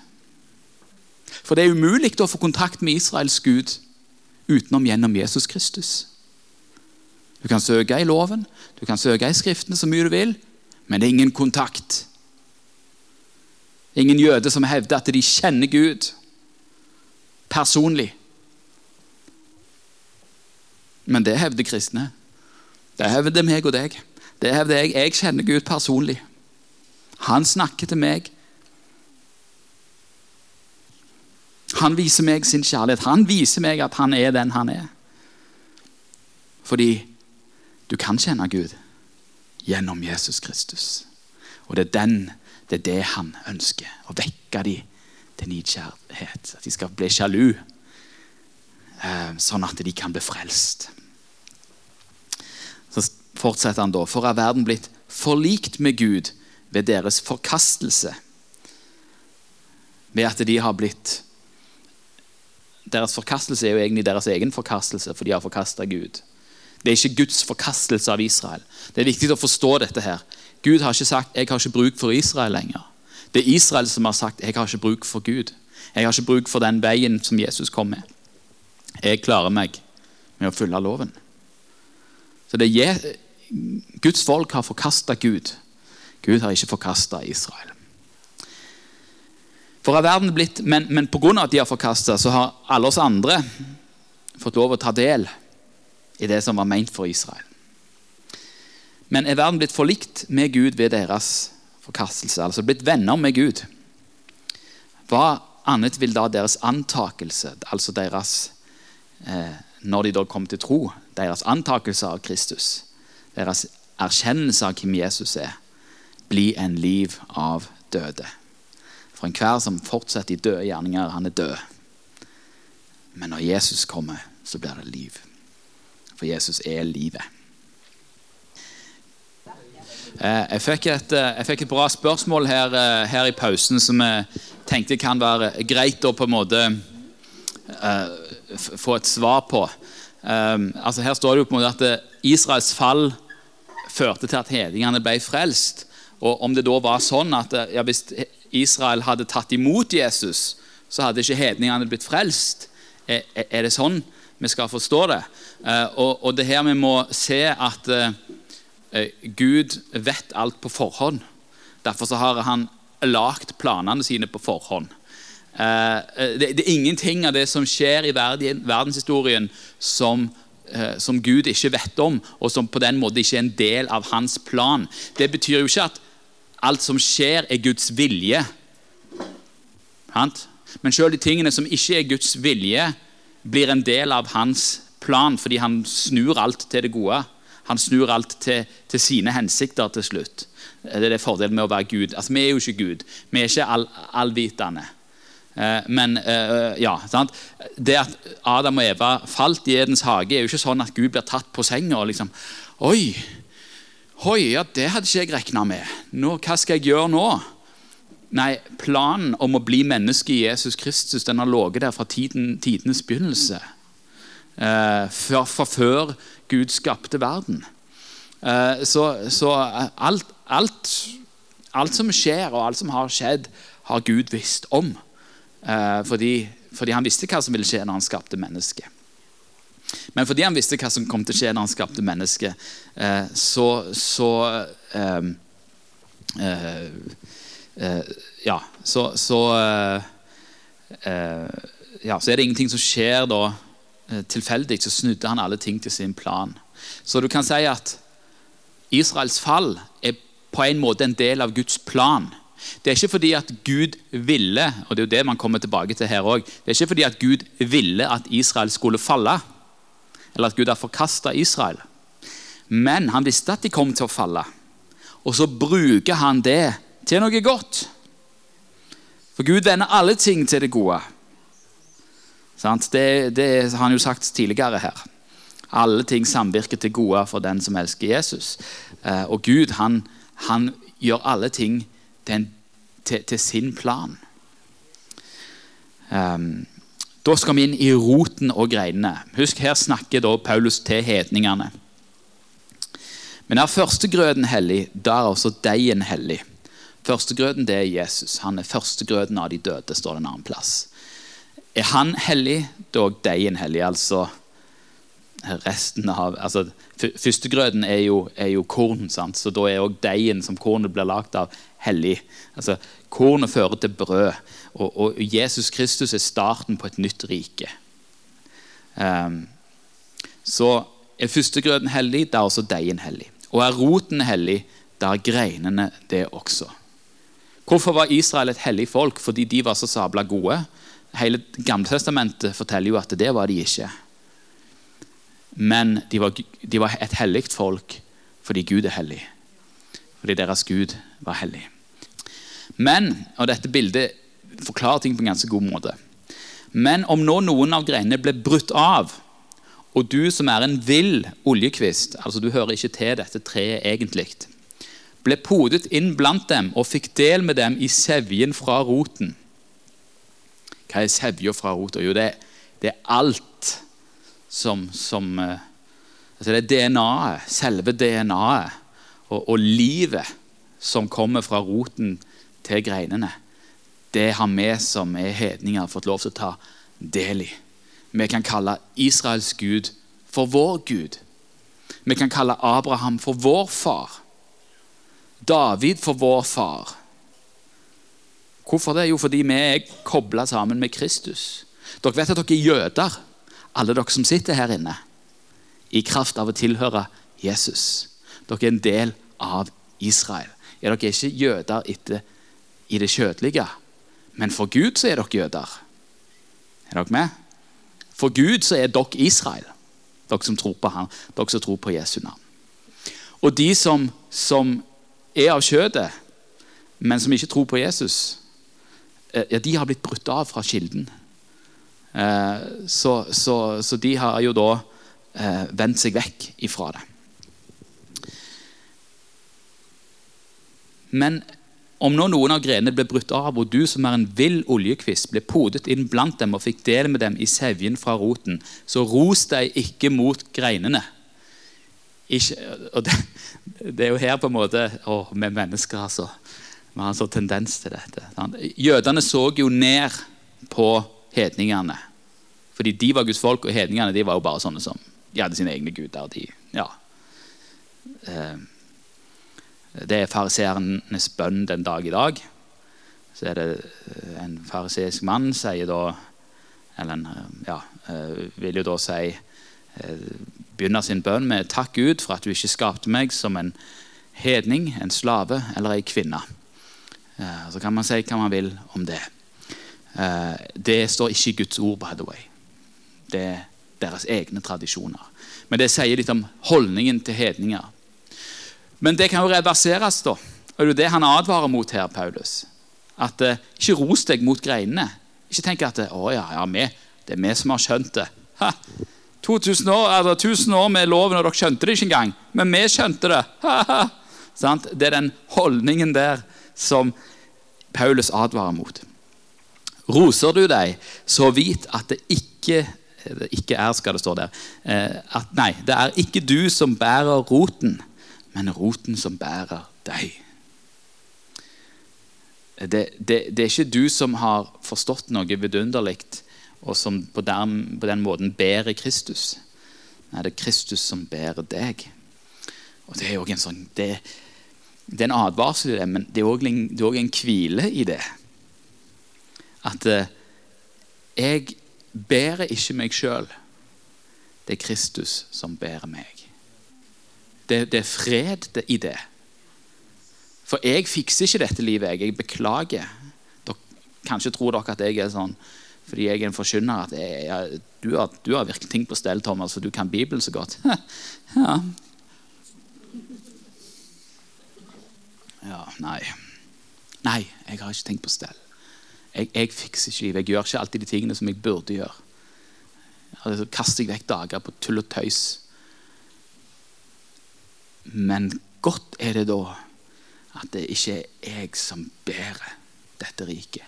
For det er umulig å få kontakt med Israels Gud utenom gjennom Jesus Kristus. Du kan søke i loven, du kan søke i Skriftene så mye du vil, men det er ingen kontakt. Ingen jøde som hevder at de kjenner Gud personlig. Men det hevder kristne. Det hevder meg og deg. Det hevder jeg. Jeg kjenner Gud personlig. Han snakker til meg. Han viser meg sin kjærlighet. Han viser meg at han er den han er. Fordi du kan kjenne Gud gjennom Jesus Kristus. Og det er, den, det er det han ønsker. Å vekke dem til nidkjærhet. At de skal bli sjalu, eh, sånn at de kan bli frelst. Så fortsetter han da. For er verden blitt forlikt med Gud ved deres forkastelse? Ved at de har blitt Deres forkastelse er jo egentlig deres egen forkastelse, for de har forkasta Gud. Det er ikke Guds forkastelse av Israel. Det er viktig å forstå dette. her. Gud har ikke sagt 'jeg har ikke bruk for Israel' lenger. Det er Israel som har sagt 'jeg har ikke bruk for Gud'. Jeg har ikke bruk for den veien som Jesus kom med. Jeg klarer meg med å følge loven. Så det er, Guds folk har forkasta Gud. Gud har ikke forkasta Israel. For er verden blitt, Men, men pga. at de har forkasta, så har alle oss andre fått lov å ta del i det som var meint for Israel. Men er verden blitt forlikt med Gud ved deres forkastelse, altså blitt venner med Gud. Hva annet vil da deres antakelse, altså deres eh, Når de da kom til tro, deres antakelse av Kristus, deres erkjennelse av hvem Jesus er, bli en liv av døde. For enhver som fortsetter i døde gjerninger, han er død. Men når Jesus kommer, så blir det liv. For Jesus er livet. Eh, jeg fikk, et, eh, jeg fikk et bra spørsmål her, eh, her, i pausen som jeg tenkte kan være greit å på en måte få et svar på. Altså Her står det jo på en måte at Israels fall førte til at hedningene ble frelst. Og Om det da var sånn at ja, hvis Israel hadde tatt imot Jesus, så hadde ikke hedningene blitt frelst. Er, er det sånn vi skal forstå det? Uh, og, og, det her vi må se at uh, Gud vet alt på forhånd. Derfor så har han lagt planene sine på forhånd. Det, er ingenting av det som skjer i verden, verdenshistorien som, som Gud ikke vet om, og som på den måten ikke er en del av hans plan. Det betyr jo ikke at alt som skjer, er Guds vilje. Men selv de tingene som ikke er Guds vilje, blir en del av hans plan, fordi han snur alt til det gode. Han snur alt til, til sine hensikter til slutt. Det er det fordelen med å være Gud. Altså, Vi er jo ikke Gud. Vi er ikke all, allvitende. Eh, men eh, ja, sant? det at Adam og Eva falt i Edens hage, er jo ikke sånn at Gud blir tatt på senga og liksom Oi, Oi, ja, det hadde ikke jeg regna med. Nå, hva skal jeg gjøre nå? Nei, planen om å bli menneske i Jesus Kristus den har ligget der fra tiden, tidenes begynnelse. Eh, fra, fra, før Gud skapte verden. Eh, så, så alt, alt, alt, som skjer, og alt som har skjedd, har Gud visst om. Eh, fordi, fordi han visste hva som ville skje når han skapte mennesket. Men fordi han visste hva som kom til å skje når han skapte mennesket, eh, så, så eh, eh, eh Ja, så, så eh, eh, ja, så er det ingenting som skjer da tilfeldig. Så snudde han alle ting til sin plan. Så du kan si at Israels fall er på en måte en del av Guds plan. Det er ikke fordi at Gud ville og det er jo det man kommer tilbake til her også, det er ikke fordi at Gud ville at Israel skulle falle eller at Gud har forkasta Israel. Men han visste at de kom til å falle. Og så bruker han det til noe godt. For Gud vender alle ting til det gode. Det, det har han jo sagt tidligere her. Alle ting samvirker til gode for den som elsker Jesus. Eh, og Gud han, han gjør alle ting til, en, til, til sin plan. Um, da skal vi inn i roten og greinene. Husk, Her snakker da Paulus til hedningene. Men er førstegrøden hellig, da er også deigen hellig. Førstegrøden det er Jesus. Han er førstegrøden av de døde, står det en annen plass. Er han hellig, da er deigen hellig. Altså resten av altså, Førstegrøden er jo, er jo korn, sant? så da er òg deigen som kornet blir lagd av, hellig. Altså, Kornet fører til brød, og, og, Jesus Kristus er starten på et nytt rike. Um, så er førstegrøten hellig, da er også deigen hellig. Og er roten hellig, da er greinene det også. Hvorfor var Israel et hellig folk? Fordi de var så sabla gode? Hele Gamletestamentet forteller jo at det var de ikke. Men de var, de var et hellig folk fordi Gud er hellig. Fordi deres Gud var hellig. Men, og dette bildet forklarer ting på en ganske god måte. Men om nå noen av greinene ble brutt av, og du som er en vill oljekvist, altså du hører ikke til dette treet egentlig, ble podet inn blant dem og fikk del med dem i sevjen fra roten. Hva er sevja fra roten? Jo, det, det, er alt som, som eh, altså Det er DNA-et, selve DNA-et og, og livet som kommer fra roten til greinene, det har vi som er hedninger, fått lov til å ta del i. Vi kan kalle Israels Gud for vår Gud. Vi kan kalle Abraham for vår far. David for vår far. Hvorfor det? Jo, fordi vi er kobla sammen med Kristus. Dere vet at dere er jøder, alle dere som sitter her inne, i kraft av å tilhøre Jesus. Dere er en del av Israel. Er dere ikke jøder etter i det kjødelige. Men for Gud så er dere jøder. Er dere med? For Gud så er dere Israel, dere som tror på ham, dere som tror på Jesu navn. Og de som, som er av kjødet, men som ikke tror på Jesus, eh, ja, de har blitt brutt av fra kilden. Eh, så, så, så, de har jo da eh, vendt seg vekk ifra det. Men om nå noen av grenene ble brutt av, og du som er en vill oljekvist, ble podet inn blant dem og fikk del med dem i sevjen fra roten, så ros deg ikke mot greinene. Ikke, det, det, er jo her på en måte å, Med mennesker, altså. Vi har en sånn tendens til dette. Jødene så jo ned på hedningene. Fordi de var Guds folk, og hedningene de var jo bare sånne som De hadde sine egne guder. De, ja. Eh, det er fariseernes bønn den dag i dag. Så er det eh, en fariseisk mann sier da Eller eh, ja, vil jo da si Begynner sin bønn med 'Takk Gud for at du ikke skapte meg som en hedning, en slave eller ei kvinne'. Så kan man si hva man vil om det. Det står ikke i Guds ord, by the way. Det er deres egne tradisjoner. Men det sier litt om holdningen til hedninger. Men det kan jo reverseres, da. Og det er jo det han advarer mot her, Paulus. At eh, Ikke ros deg mot greinene. Ikke tenk at å ja, ja, vi, det er vi som har skjønt det. Ha, 2000 år, eller 1000 år med loven, og dere skjønte det ikke engang. Men vi skjønte det. Ha, ha. Det er den holdningen der som Paulus advarer mot. Roser du deg, så vit at det ikke, det ikke er, skal det stå der. Eh, at, nei, det er ikke du som bærer roten men roten som bærer deg. Det, det, det, er ikke du som har forstått noe vidunderlig og som på den, på den, måten bærer Kristus. Nei, det er Kristus som bærer deg. Og Det er jo en sånn, det, det, er en advarsel i det, men det er òg en, en, hvile i det. At eh, jeg bærer ikke meg sjøl. Det er Kristus som bærer meg det, det er fred i det. For jeg fikser ikke dette livet. Jeg, jeg beklager. Dere, kanskje tror dere at jeg er sånn fordi jeg er en forkynner at jeg, jeg, du, har, du, har, virkelig ting på stell, Thomas, for du kan Bibelen så godt. <laughs> ja. ja. Nei. Nei, jeg har ikke ting på stell. Jeg, jeg fikser ikke livet. Jeg gjør ikke alltid de tingene som jeg burde gjøre. Altså, kaster jeg vekk dager på tull og tøys. Men godt er det da at det ikke er jeg som bærer dette riket.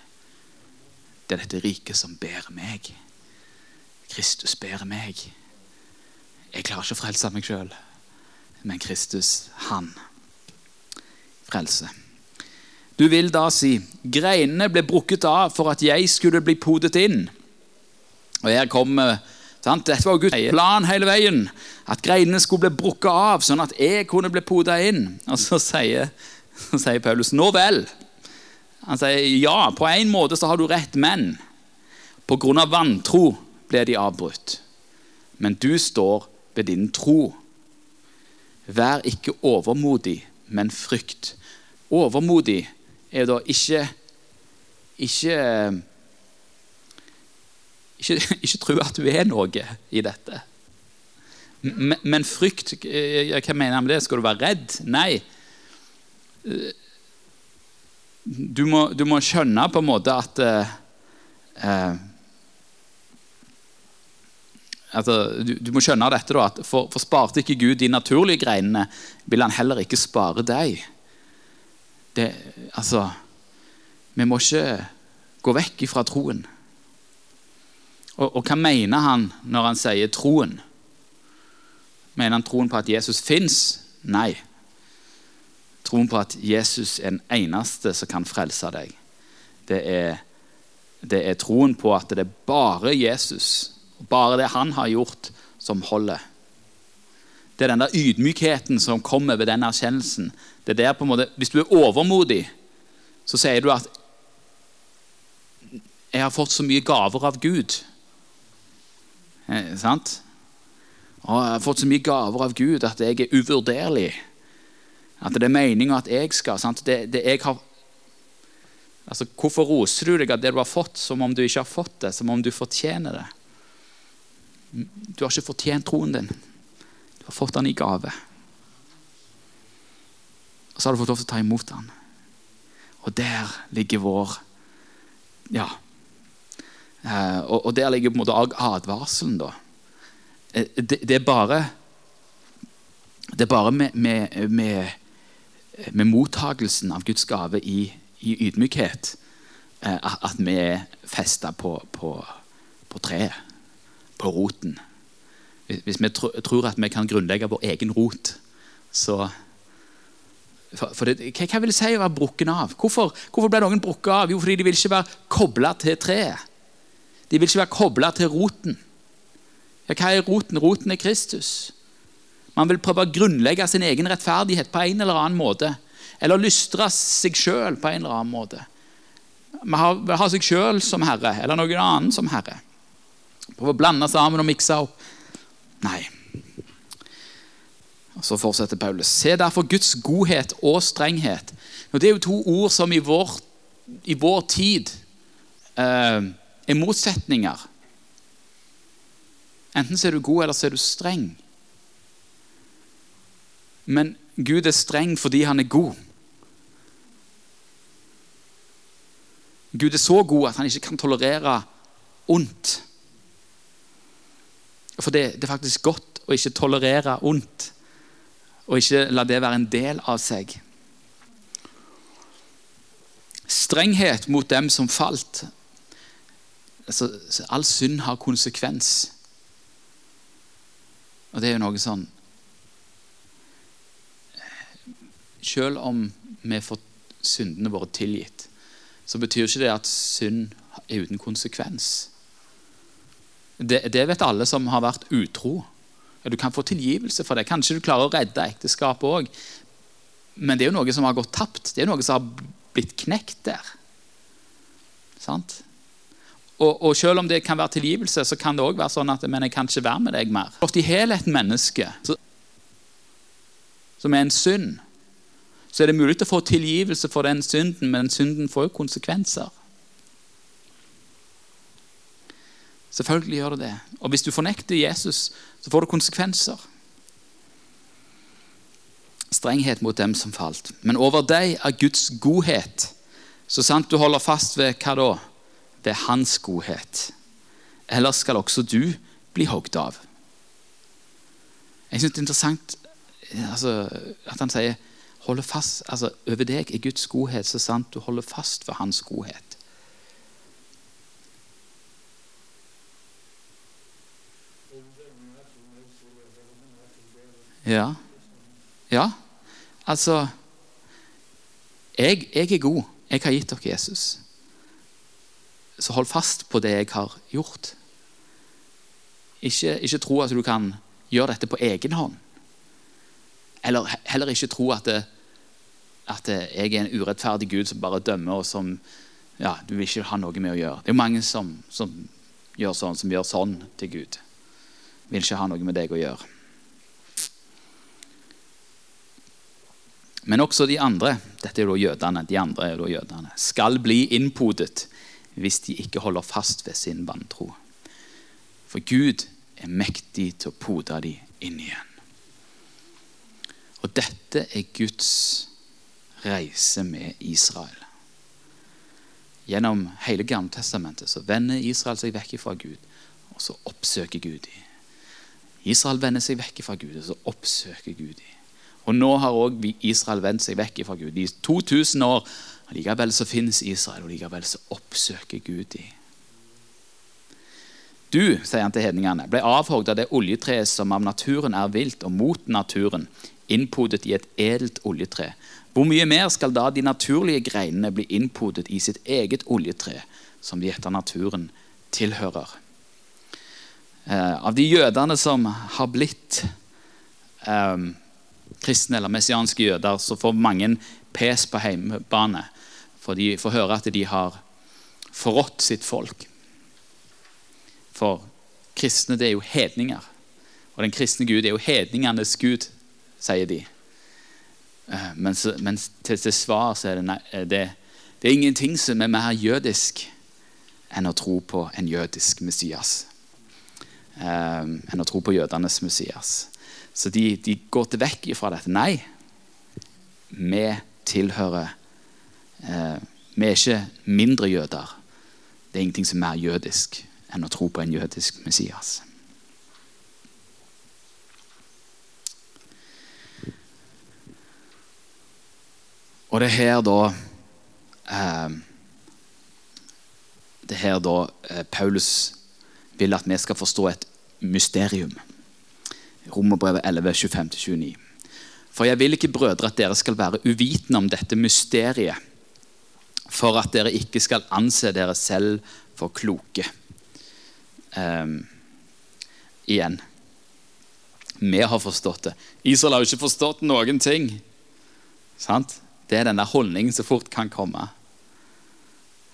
Det er dette riket som bærer meg. Kristus bærer meg. Jeg klarer ikke å frelse meg sjøl, men Kristus, han frelser. Du vil da si greinene ble brukket av for at jeg skulle bli podet inn. Og Her kommer? Dette var Guds plan hele veien. At greinene skulle bli brukket av, sånn at jeg kunne bli poda inn. Og så sier, så sier, Paulus nå vel. Han sier ja, på en måte så har du rett, men på grunn av vantro ble de avbrutt. Men du står ved din tro. Vær ikke overmodig, men frykt. Overmodig er da ikke, ikke ikke, ikke tro at du er noe i dette. Men, men frykt eh, Hva mener jeg med det? Skal du være redd? Nei. Du må, du må skjønne på en måte at eh, altså, du, du, må skjønne dette da, at for, for, sparte ikke Gud de naturlige greinene, vil han heller ikke spare deg. Det, altså, vi må ikke gå vekk ifra troen. Og, og, hva mener han når han sier troen? Mener han troen på at Jesus fins? Nei. Troen på at Jesus er den eneste som kan frelse deg. Det er, det er troen på at det er bare Jesus, bare det han har gjort, som holder. Det er den der ydmykheten som kommer ved den erkjennelsen. Det er der på en måte, Hvis du er overmodig, så sier du at 'Jeg har fått så mye gaver av Gud'. Eh, sant? Og jeg har fått så mye gaver av Gud at jeg er uvurderlig. At det er meninga at jeg skal? Det, det jeg har, altså, Hvorfor roser du deg av det du har fått, som om du ikke har fått det? Som om du fortjener det? Du har ikke fortjent troen din. Du har fått den i gave. Og så har du fått lov til å ta imot den. Og der ligger vår Ja. Eh, og, der ligger på en måte advarselen, da. Eh, det, det, er bare Det er bare med, med, med, med mottagelsen av Guds gave i, i ydmykhet eh, at vi er festa på, på, på treet, på roten. Hvis vi tror at vi kan grunnlegge vår egen rot, så for, for det, Hva vil det si å være brukken av? Hvorfor, hvorfor ble noen brukket av? Jo, fordi de vil ikke være kobla til treet. De vil ikke være kobla til roten. Ja, hva er roten? Roten er Kristus. Man vil prøve å grunnlegge sin egen rettferdighet på en eller annen måte. Eller lystre seg sjøl på en eller annen måte. Man vil ha seg sjøl som herre, eller noen annen som herre. Prøve å blande sammen og mikse opp. Nei. Og Så fortsetter Paulus. Se derfor Guds godhet og strenghet. Og Det er jo to ord som i vår, i vår tid eh, er motsetninger. Enten så er du god, eller så er du streng. Men Gud er streng fordi han er god. Gud er så god at han ikke kan tolerere ondt. For det, det er faktisk godt å ikke tolerere ondt, og ikke la det være en del av seg. Strenghet mot dem som falt. Altså, all synd har konsekvens. Og det er jo noe sånn Selv om vi får syndene våre tilgitt, så betyr ikke det at synd er uten konsekvens. Det, det, vet alle som har vært utro. Du kan få tilgivelse for det. Kanskje du klarer å redde ekteskapet òg. Men det er jo noe som har gått tapt. Det er noe som har blitt knekt der. Sant? Og, og, selv om det kan være tilgivelse, så kan det òg være sånn at men jeg kan ikke være med deg mer. I helhet menneske som er en synd, så er det mulig å få tilgivelse for den synden, men den synden får jo konsekvenser. Selvfølgelig gjør det det. Og hvis du fornekter Jesus, så får det konsekvenser. Strenghet mot dem som falt. Men over deg er Guds godhet, så sant du holder fast ved hva da? Ved Hans godhet. Ellers skal også du bli hogd av. Jeg synes det er interessant altså, at han sier holde fast, altså, over deg er Guds godhet så sant du holder fast ved Hans godhet. Ja. Ja. Altså jeg, jeg, er god. Jeg har gitt dere Jesus. Så hold fast på det jeg har gjort. Ikke, ikke tro at du kan gjøre dette på egen hånd. Eller heller ikke tro at, det, at det, jeg er en urettferdig Gud som bare dømmer, og som ja, du vil ikke ha noe med å gjøre. Det er jo mange som, som gjør sånn, som gjør sånn til Gud. Vil ikke ha noe med deg å gjøre. Men også de andre dette er da jødene, de andre er da jødene, skal bli innpodet hvis de ikke holder fast ved sin vantro. For Gud er mektig til å pode dem inn igjen. Og dette er Guds reise med Israel. Gjennom hele Gamletestamentet så vender Israel seg vekk fra Gud, og så oppsøker Gud dem. Israel vender seg vekk fra Gud, og så oppsøker Gud dem. Og nå har òg Israel vendt seg vekk fra Gud. I 2000 år likevel så finnes Israel, og likevel så oppsøker Gud dem. Du, sier han til hedningene, ble avhogd av det oljetreet som av naturen er vilt og mot naturen, innpodet i et edelt oljetre. Hvor mye mer skal da de naturlige greinene bli innpodet i sitt eget oljetre, som de etter naturen tilhører? Eh, av de jødene som har blitt eh, kristne eller messianske jøder, så får mange pes på hjemmebane. For de får høre at de har forrådt sitt folk. For kristne det er jo hedninger. Og den kristne Gud er jo hedningenes Gud, sier de. Men mens, mens til, til, svar så er det, nei, det, det er ingenting som er mer jødisk enn å tro på en jødisk Messias. Um, enn å tro på jødenes Messias. Så de, de går til vekk ifra dette. Nei, vi tilhører eh, Vi er ikke mindre jøder. Det er ingenting som er mer jødisk enn å tro på en jødisk Messias. Og det er her da eh, Det er her da eh, Paulus vil at vi skal forstå et mysterium. Romerbrevet 11, 25-29. For jeg vil ikke, brødre, at dere skal være uvitende om dette mysteriet, for at dere ikke skal anse dere selv for kloke. Um, igjen. Vi har forstått det. Israel har jo ikke forstått noen ting. Sant? Det er denne holdningen som fort kan komme.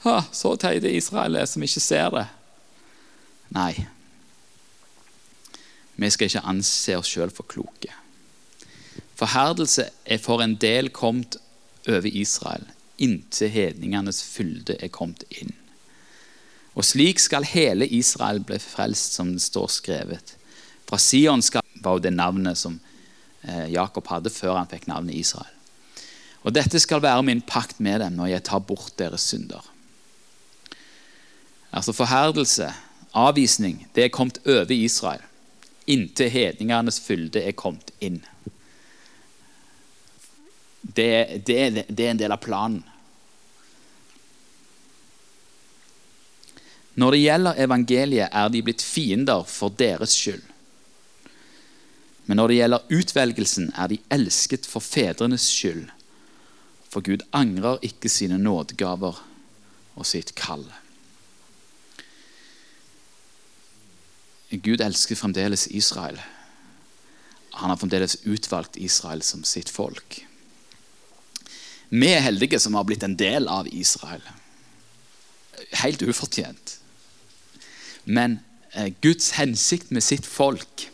Ha, så teite Israel er som ikke ser det. Nei. Vi skal ikke anse oss sjøl for kloke. Forherdelse er for en del kommet over Israel, inntil hedningenes fylde er kommet inn. Og slik skal hele Israel bli frelst, som det står skrevet. Fra Sion skal var jo det navnet som eh, Jakob hadde før han fikk navnet Israel. Og dette skal være min pakt med dem når jeg tar bort deres synder. Altså Forherdelse, avvisning, det er kommet over Israel. Inntil hedningenes fylde er kommet inn. Det, det, det er en del av planen. Når det gjelder evangeliet, er de blitt fiender for deres skyld. Men når det gjelder utvelgelsen, er de elsket for fedrenes skyld. For Gud angrer ikke sine nådegaver og sitt kall. Gud elsker fremdeles Israel. Han har fremdeles utvalgt Israel som sitt folk. Vi er heldige som har blitt en del av Israel. Helt ufortjent. Men eh, Guds hensikt med sitt folk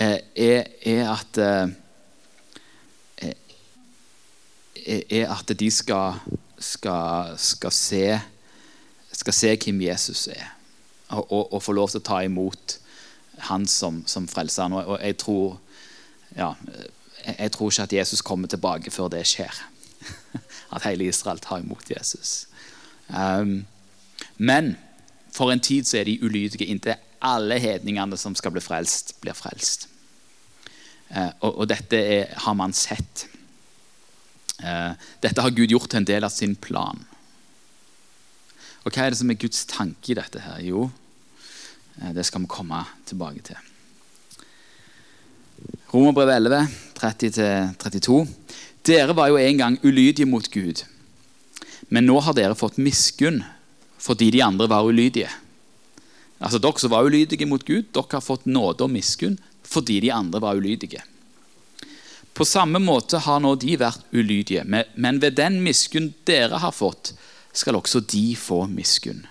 Eh, er, er, at eh, eh, er at de skal, skal, skal, se, skal se hvem Jesus er, og, og, og, få lov til å ta imot han som, som frelser. Og, og jeg, tror, ja, jeg tror ikke at Jesus kommer tilbake før det skjer. <laughs> At hele Israel tar imot Jesus. Um, men for en tid så er de ulydige inntil alle hedningene som skal bli frelst, blir frelst. Uh, og, og, dette er, har man sett. Uh, dette har Gud gjort til en del av sin plan. Og hva er det som er Guds tanke i dette? her? Jo, eh, det skal vi komme tilbake til. Romerbrevet 11, 30-32. Dere var jo en gang ulydige mot Gud, men nå har dere fått miskunn fordi de andre var ulydige. Altså Dere som var ulydige mot Gud, dere har fått nåde og miskunn fordi de andre var ulydige. På samme måte har nå de vært ulydige, men ved den miskunn dere har fått, skal også de få miskunn.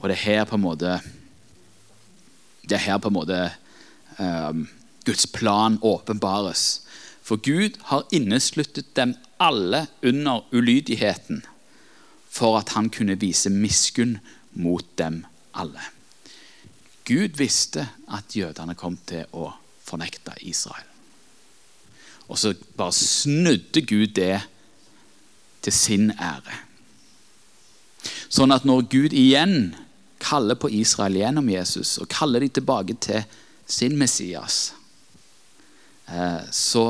Og det er her på en måte Det er her på en måte um, Guds plan åpenbares. For Gud har innesluttet dem alle under ulydigheten for at han kunne vise miskunn mot dem alle. Gud visste at jødene kom til å fornekte Israel. Og så bare snudde Gud det til sin ære. Sånn at når Gud igjen kaller på Israel gjennom Jesus og kaller dem tilbake til sin Messias, så,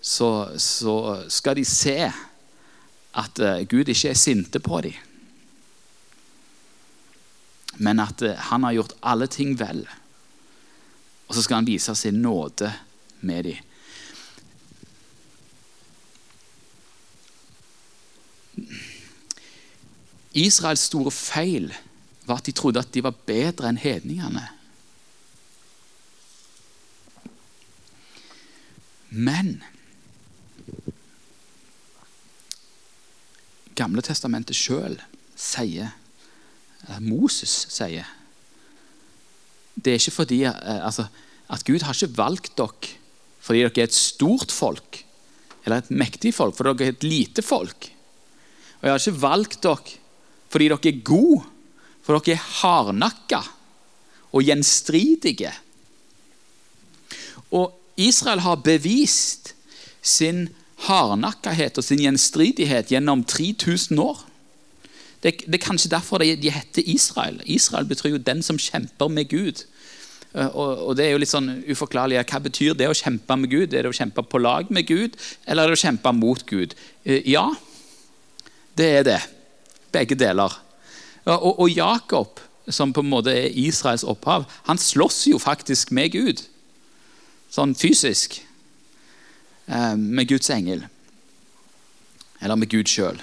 så, så skal de se at eh, Gud ikke er sinte på dem, men at eh, han har gjort alle ting vel. Og så skal han vise sin nåde med dem. Israels store feil var at de trodde at de var bedre enn hedningene. Men Gamle testamentet sjøl sier Eh, Moses sier. Det er ikke fordi eh, altså, at Gud har ikke valgt dere fordi dere er et stort folk eller et mektig folk, for dere er et lite folk. Og jeg har ikke valgt dere fordi dere er gode, for dere er hardnakka og gjenstridige. Og Israel har bevist sin hardnakkahet og sin gjenstridighet gjennom 3000 år. Det, det er kanskje derfor de, de heter Israel. Israel betyr jo 'den som kjemper med Gud'. Eh, og, og, det er jo litt sånn uforklarlig. Hva betyr det å kjempe med Gud? Er det å kjempe på lag med Gud, eller er det å kjempe mot Gud? Eh, ja, det er det. Begge deler. Og, og Jakob, som på en måte er Israels opphav, han slåss jo faktisk med Gud. Sånn fysisk. Eh, med Guds engel. Eller med Gud sjøl.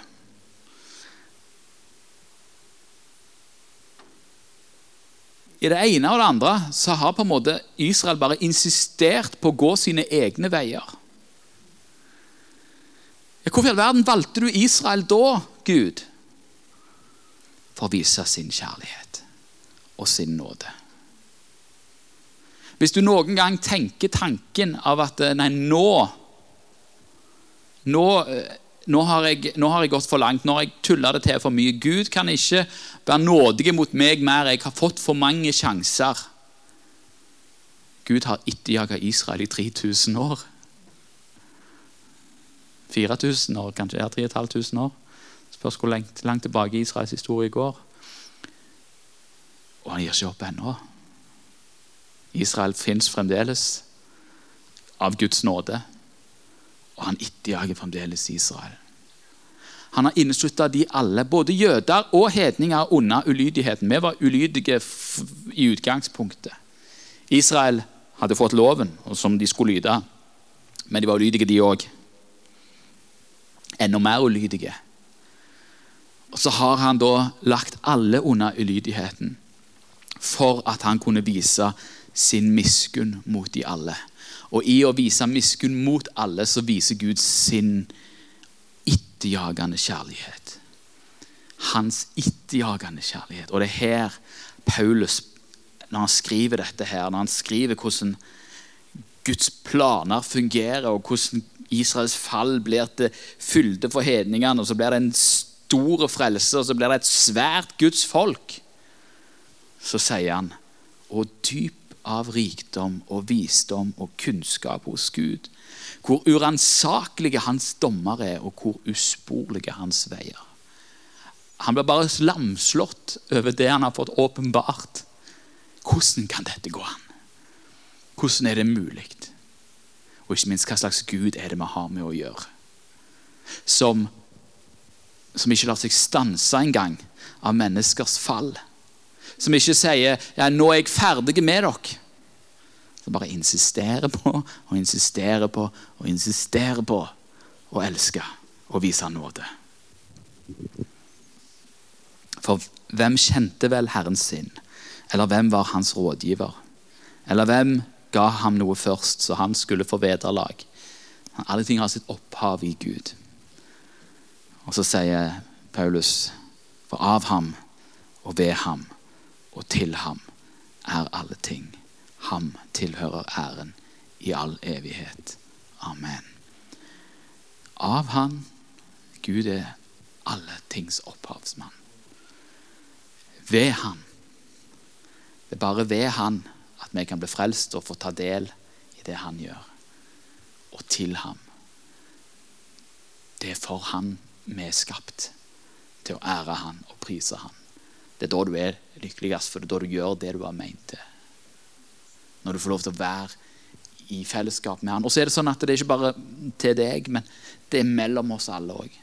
I det ene og det andre så har på en måte Israel bare insistert på å gå sine egne veier. Hvorfor i all verden valgte du Israel da, Gud? For å vise sin kjærlighet og sin nåde. Hvis du noen gang tenker tanken av at nei, nå Nå, nå, har, jeg, nå har jeg gått for langt, nå har jeg tulla det til for mye. Gud kan ikke være nådig mot meg mer. Jeg har fått for mange sjanser. Gud har etterjaga Israel i 3000 år. 4000 år, kanskje. Ja, 3500 år. Spørs hvor langt, langt tilbake Israels historie går. Og han gir ikke opp ennå. Israel fins fremdeles av Guds nåde, og han etterjager fremdeles Israel. Han har inneslutta de alle, både jøder og hedninger, unna ulydigheten. Vi var ulydige i utgangspunktet. Israel hadde fått loven, som de skulle lyde, men de var ulydige, de òg. Enda mer ulydige. Og Så har han da lagt alle unna ulydigheten for at han kunne vise sin miskunn mot de alle. Og i å vise miskunn mot alle, så viser Gud sin etterjagende kjærlighet. Hans etterjagende kjærlighet. Og det er her Paulus, når han skriver dette her, når han skriver hvordan Guds planer fungerer, og hvordan Israels fall blir til fylde for hedningene, og så blir det en stor frelse, og så blir det et svært Guds folk, så sier han og dyp av rikdom og visdom og kunnskap hos Gud. Hvor uransakelige hans dommer er, og hvor usporlige hans veier. Han blir bare lamslått over det han har fått åpenbart. Hvordan kan dette gå an? Hvordan er det mulig? Og ikke minst, hva slags Gud er det vi har med å gjøre? Som, som ikke lar seg stanse engang av menneskers fall som ikke sier ja, 'nå er jeg ferdig med dere'. Som bare insisterer på og insisterer på og insisterer på å elske og vise nåde. For hvem kjente vel Herren sin? Eller hvem var hans rådgiver? Eller hvem ga ham noe først, så han skulle få vederlag? Alle ting har sitt opphav i Gud. Og så sier Paulus, for av ham og ved ham og til ham er alle ting. Ham tilhører æren i all evighet. Amen. Av han, Gud er alle tings opphavsmann. Ved han. Det er bare ved han at vi kan bli frelst og få ta del i det han gjør. Og til ham. Det er for han vi er skapt. Til å ære han og prise han. Det er da du er lykkeligst, for det er da du gjør det du har meint til. Når du får lov til å være i fellesskap med han. Og så er det sånn at det er ikke bare til deg, men det er mellom oss alle òg.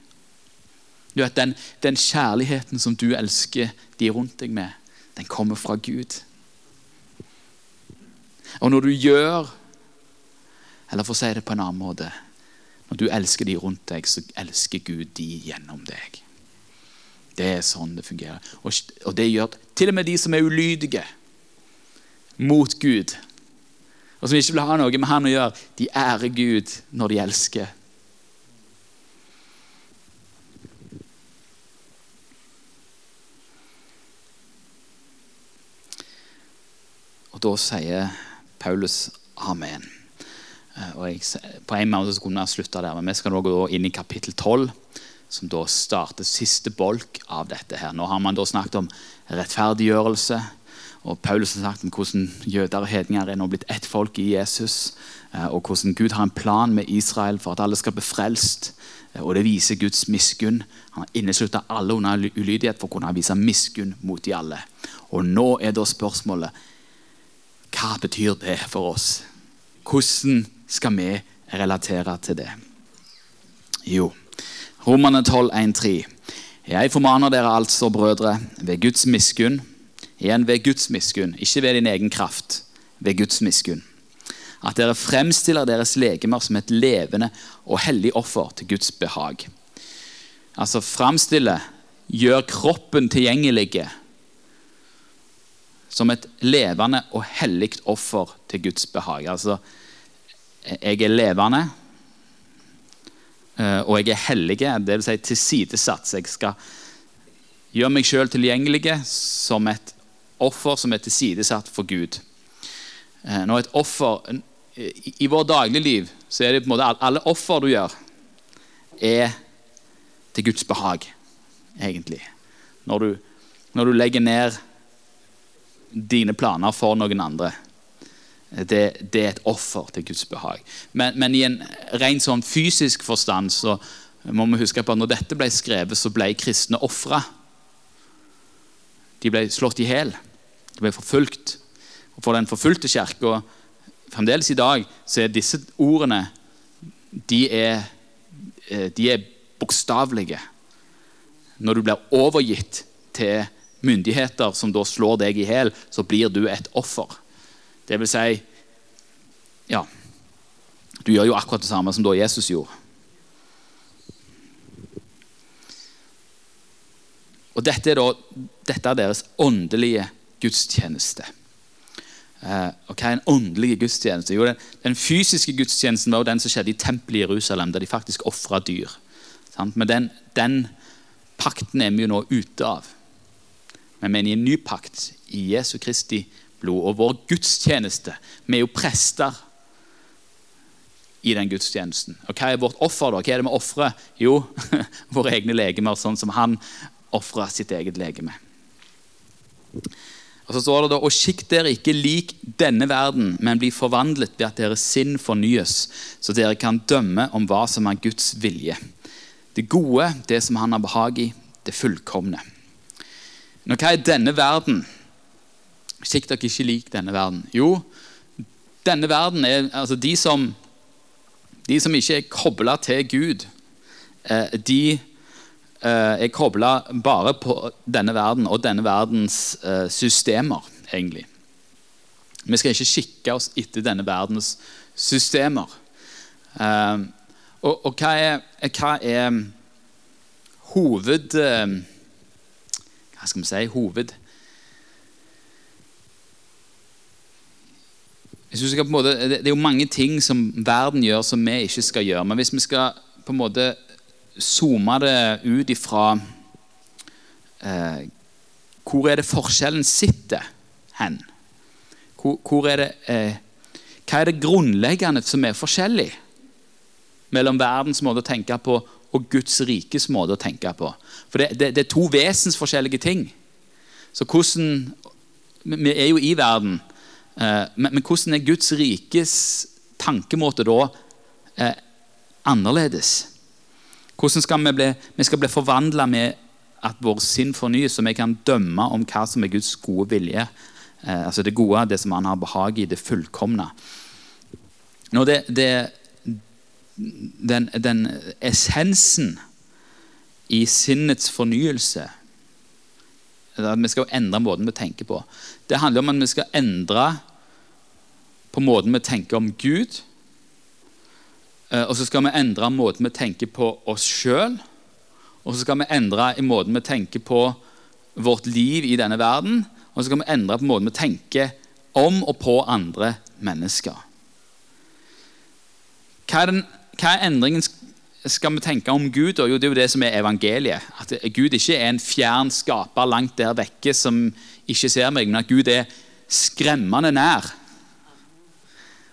Den, den kjærligheten som du elsker de rundt deg med, den kommer fra Gud. Og når du gjør Eller for å si det på en annen måte Når du elsker de rundt deg, så elsker Gud de gjennom deg. Det er sånn det fungerer. Og, og det gjør til og med de som er ulydige mot Gud, og som ikke vil ha noe med Han å gjøre, de ærer Gud når de elsker. Og da sier Paulus amen. Eh, og jeg, på en måte så kunne jeg slutta der, men vi skal nå gå inn i kapittel 12 som da starter siste bolk av dette. her. Nå har man da snakket om rettferdiggjørelse, Og Paulus har snakket om hvordan jøder og hedninger er nå blitt ett folk i Jesus. eh, Og hvordan Gud har en plan med Israel for at alle skal bli frelst. eh, Og det viser Guds miskunn. Han har inneslutta alle under ulydighet for å kunne vise miskunn mot de alle. Og nå er da spørsmålet hva betyr det for oss? Hvordan skal vi relatere til det? Jo, Romerne 12, 1-3. Jeg formaner dere altså, brødre, ved Guds miskunn, igjen ved Guds miskunn, ikke ved din egen kraft, ved Guds miskunn, at dere fremstiller deres legemer som et levende og hellig offer til Guds behag. Altså fremstille, gjør kroppen tilgjengelige som et levende og hellig offer til Guds behag. Altså, jeg er levende, og jeg er hellig, dvs. Si tilsidesatt. Jeg skal gjøre meg sjøl tilgjengelig som et offer som er tilsidesatt for Gud. Eh, når et offer, I vår dagligliv så er det på en måte alle offer du gjør, er til Guds behag, egentlig. Når du, når du legger ned dine planer for noen andre. Det, det er et offer til Guds behag. Men, men i en ren sånn fysisk forstand så må vi huske på at når dette ble skrevet, så ble kristne ofra. De ble slått i hjel. De ble forfulgt. Og For den forfulgte kirka fremdeles i dag så er disse ordene de er, eh, de er bokstavelige. Når du blir overgitt til myndigheter som da slår deg i hjel, så blir du et offer. Det vil si Ja, du gjør jo akkurat det samme som da Jesus gjorde. Og dette er, da, dette er deres åndelige gudstjeneste. Eh, og hva er en åndelig gudstjeneste? Jo, den, den fysiske gudstjenesten var jo den som skjedde i tempelet i Jerusalem, der de faktisk ofra dyr. Sant? Men den, den pakten er vi jo nå ute av. Men vi er i en ny pakt i Jesu Kristi blod. Og vår gudstjeneste Vi er jo prester i den gudstjenesten. Og hva er vårt offer, da? Hva er det vi ofrer? Jo, <laughs> våre egne legemer, sånn som han ofra sitt eget legeme. Og så står det da, og skikk dere ikke lik denne verden, men bli forvandlet ved at deres sinn fornyes, så dere kan dømme om hva som er Guds vilje. Det gode, det som han har behag i, det fullkomne. Nå, hva er denne verden? Skikk dere ikke lik denne verden. Jo, denne verden er altså de som, de som ikke er kobla til Gud, eh, de Eh, er kobla bare på denne verden og denne verdens eh, systemer, egentlig. Vi skal ikke kikke oss etter denne verdens systemer. Og, og hva, er, hva er hoved Hva skal vi si hoved måte, Det er jo mange ting som verden gjør som vi ikke skal gjøre. Men hvis vi skal på en måte zoome det ut ifra eh, Hvor er det forskjellen sitter hen? Hvor, hvor er det, eh, hva er det grunnleggende som er forskjellig mellom verdens måte å tenke på og Guds rikes måte å tenke på? For det, det, det er to vesensforskjellige ting. Så hvordan, Vi er jo i verden, men, men, hvordan er Guds rikes tankemåte da eh, annerledes? Hvordan skal vi bli, vi skal bli forvandla med at vår sinn fornyes, så vi kan dømme om hva som er Guds gode vilje. Eh, altså Det gode, det som han har behag i, det fullkomne. Nå det, det, den, den essensen i sinnets fornyelse vi skal endre måten vi tenker på. Det handler om at vi skal endre på måten vi tenker om Gud Eh, og så skal vi endre måten vi tenker på oss sjøl. Og så skal vi endre i måten vi tenker på vårt liv i denne verden. Og så skal vi endre på måten vi tenker om og på andre mennesker. Hva er, den, hva er endringen skal vi tenke om Gud? Jo, det er jo det som er evangeliet. At Gud ikke er en fjern skaper langt der vekke som ikke ser meg, men at Gud er skremmende nær.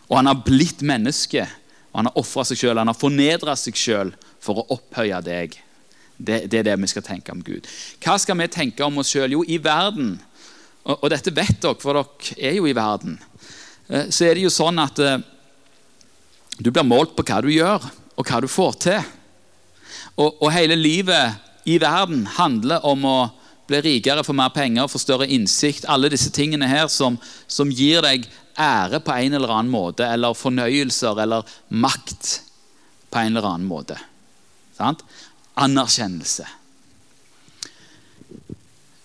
Og han har blitt menneske og han har ofra seg sjøl, han har fornedra seg sjøl for å opphøye deg. Det, det, er det vi skal tenke om Gud. Hva skal vi tenke om oss sjøl? Jo, i verden og, og dette vet dere, for dere er jo i verden, eh, så er det jo sånn at eh, du blir målt på hva du gjør, og hva du får til. Og, og hele livet i verden handler om å bli rikere, få mer penger, få større innsikt. Alle disse tingene her som, som gir deg ære på en eller annen måte, eller fornøyelser eller makt på en eller annen måte. Sant? Anerkjennelse.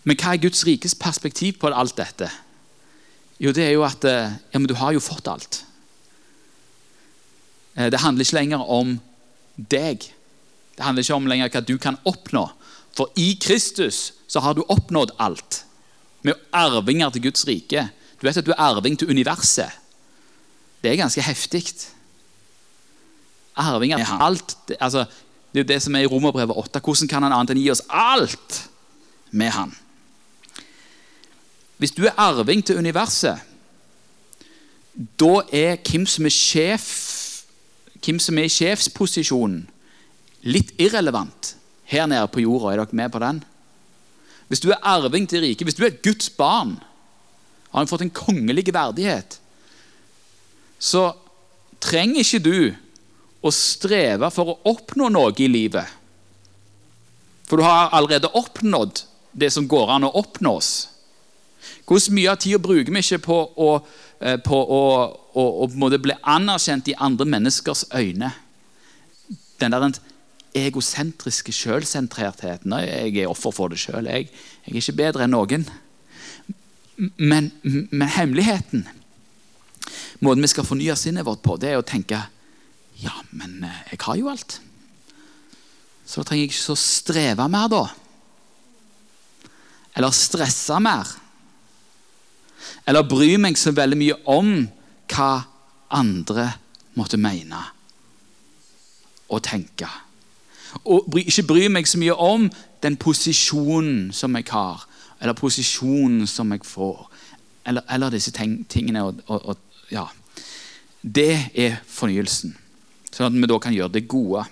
Men hva er Guds rikes perspektiv på alt dette? Jo, det er jo at eh, ja, men du har jo fått alt. Eh, det handler ikke lenger om deg. Det handler ikke om lenger hva du kan oppnå. For i Kristus så har du oppnådd alt. Med arvinger til Guds rike. Du vet at du er arving til universet. Det er ganske heftig. Arvinger til alt. Altså, det er jo det som er i Romerbrevet 8. Hvordan kan han annet enn gi oss alt med han? Hvis du er arving til universet, da er hvem som er sjef, hvem som er i sjefsposisjonen, litt irrelevant her nede på jorda. Er dere med på den? Hvis du er arving til riket, hvis du er et Guds barn, har han fått en kongelig verdighet, så trenger ikke du å streve for å oppnå noe i livet. For du har allerede oppnådd det som går an å oppnås. Hvor mye av tida bruker vi ikke på å, eh, på å, å, måte bli anerkjent i andre menneskers øyne? Den der egosentriske sjølsentrertheten. Jeg er offer for det sjøl. Jeg, jeg, er ikke bedre enn noen. Men, men, hemmeligheten, måten vi skal fornye sinnet vårt på, det er å tenke ja, men eh, jeg har jo alt. Så da trenger jeg ikke så streve mer, da. Eller stresse mer. Eller bry meg så veldig mye om hva andre måtte mene og tenke. Og ikke bry meg så mye om den posisjonen som jeg har, eller posisjonen som jeg får, eller, eller disse tingene. Og, og, og, ja. Det er fornyelsen, sånn at vi da kan gjøre det gode.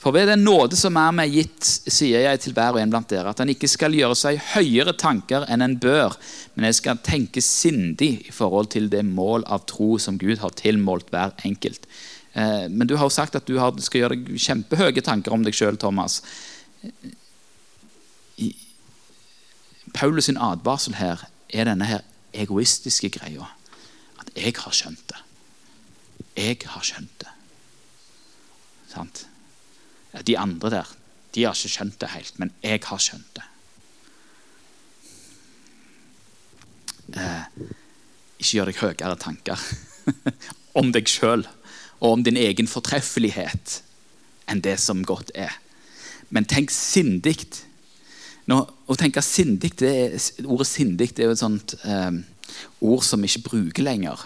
For ved den nåde som er meg gitt, sier jeg til hver og en blant dere, at han ikke skal gjøre seg høyere tanker enn en bør, men jeg skal tenke sindig i forhold til det mål av tro som Gud har tilmålt hver enkelt. Eh, men du har jo sagt at du skal gjøre deg kjempehøye tanker om deg sjøl, Thomas. Paulus sin advarsel her er denne her egoistiske greia. At jeg har skjønt det. Jeg har skjønt det. Sant? De andre der de har ikke skjønt det helt, men jeg har skjønt det. Eh, ikke gjør deg høyere tanker <laughs> om deg sjøl og om din egen fortreffelighet enn det som godt er. Men tenk sindig. Å tenke sindig, Ordet sindig er jo et sånt eh, ord som vi ikke bruker lenger.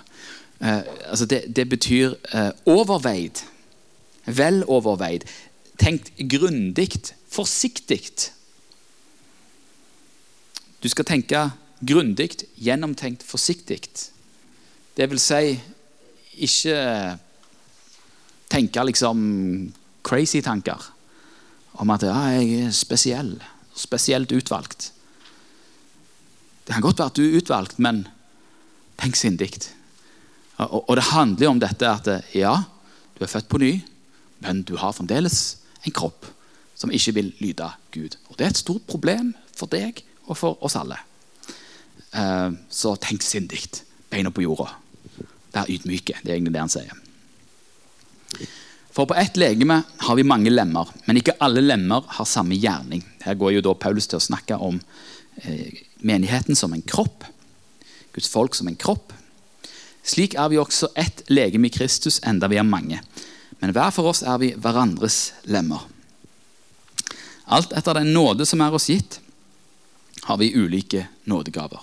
Eh, altså det, det, betyr eh, overveid. Vel overveid. Tenkt grundig. Forsiktig. Du skal tenke grundig, gjennomtenkt, forsiktig. Det vil si ikke tenke liksom crazy tanker om at ja, jeg er spesiell, spesielt utvalgt. Det kan godt være at du er utvalgt, men tenk sindig. Og, og det handler om dette at ja, du er født på ny, men du har fremdeles en kropp som ikke vil lyde Gud. Og Det er et stort problem for deg og for oss alle. Eh, så tenk sindig. Beina på jorda. Vær ydmyke. Det er egentlig det han sier. For på ett legeme har vi mange lemmer, men ikke alle lemmer har samme gjerning. Her går jo da Paulus til å snakke om eh, menigheten som en kropp. Guds folk som en kropp. Slik er vi også ett legeme i Kristus, enda vi er mange. Men hver for oss er vi hverandres lemmer. Alt etter den nåde som er oss gitt, har vi ulike nådegaver.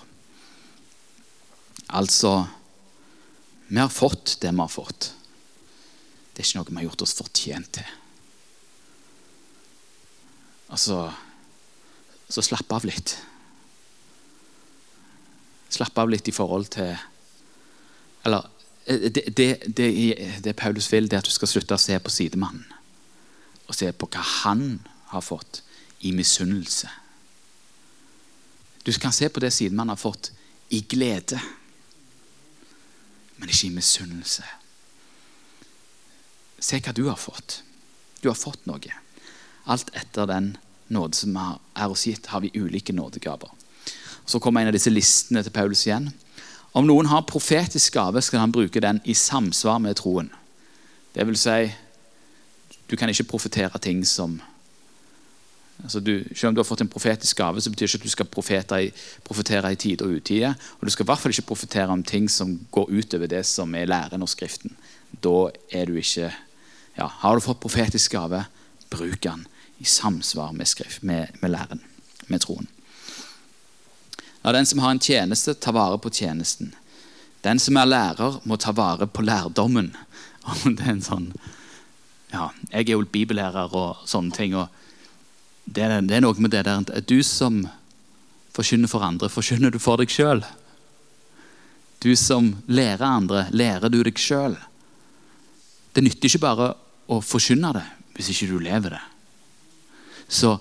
Altså Vi har fått det vi har fått. Det er ikke noe vi har gjort oss fortjent til. Altså Så slapp av litt. Slapp av litt i forhold til Eller det, det, det, det Paulus vil, det er at du skal slutte å se på sidemannen. Og se på hva han har fått i misunnelse. Du kan se på det sidemannen har fått i glede, men ikke i misunnelse. Se hva du har fått. Du har fått noe. Alt etter den nåde som er oss gitt, har vi ulike nådegaver. Så kommer en av disse listene til Paulus igjen. Om noen har profetisk gave, skal han bruke den i samsvar med troen. Det vil si, du kan ikke profetere ting som altså du, Selv om du har fått en profetisk gave, så betyr ikke at du skal profetere i, profetere i tid og utide. Og du skal i hvert fall ikke profetere om ting som går utover det som er læren og Skriften. Da er du ikke ja, Har du fått profetisk gave, bruk den i samsvar med, skrift, med, med læren, med troen. La den som har en tjeneste, ta vare på tjenesten. Den som er lærer, må ta vare på lærdommen. <laughs> det er en sånn, ja, Jeg er jo bibellærer og sånne ting. og det er, det er noe med det der at Du som forkynner for andre, forkynner du for deg sjøl? Du som lærer andre, lærer du deg sjøl? Det nytter ikke bare å forkynne det hvis ikke du lever det. Så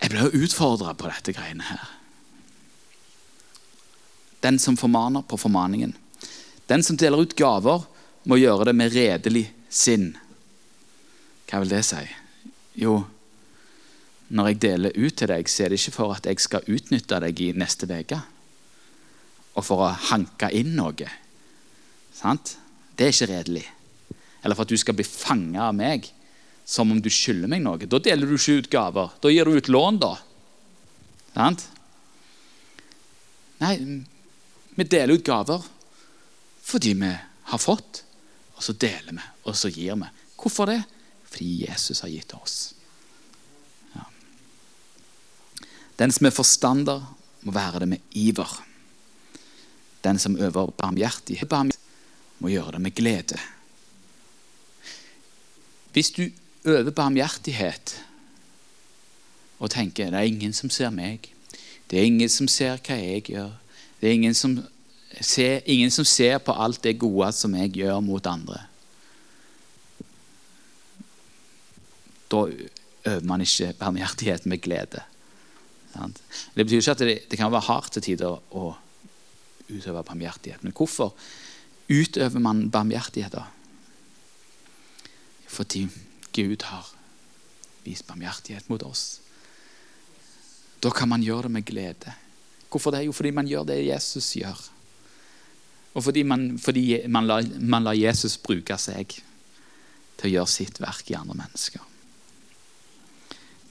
jeg ble jo utfordra på dette greiene her. Den som formaner på formaningen. Den som deler ut gaver, må gjøre det med redelig sinn. Hva vil det si? Jo, når jeg deler ut til deg, så er det ikke for at jeg skal utnytte deg i neste uke. Og for å hanke inn noe. Sant? Det er ikke redelig. Eller for at du skal bli fanga av meg som om du skylder meg noe. Da deler du ikke ut gaver. Da gir du ut lån, da. Sant? Nei, vi deler ut gaver fordi vi har fått, og så deler vi, og så gir vi. Hvorfor det? Fordi Jesus har gitt oss. Ja. Den som er forstander, må være det med iver. Den som øver barmhjertighet, må gjøre det med glede. Hvis du øver barmhjertighet og tenker det er ingen som ser meg, det er ingen som ser hva jeg gjør, det er ingen som ser, ingen som ser på alt det gode som jeg gjør mot andre Da øver man ikke barmhjertighet med glede. Det betyr ikke at det, det kan være hardt til tider å utøve barmhjertighet. Men hvorfor utøver man barmhjertighet, da? Fordi Gud har vist barmhjertighet mot oss. Da kan man gjøre det med glede. Hvorfor det? Jo, fordi man gjør det Jesus gjør. Og fordi man, fordi man, lar, man lar Jesus bruke seg til å gjøre sitt verk i andre mennesker.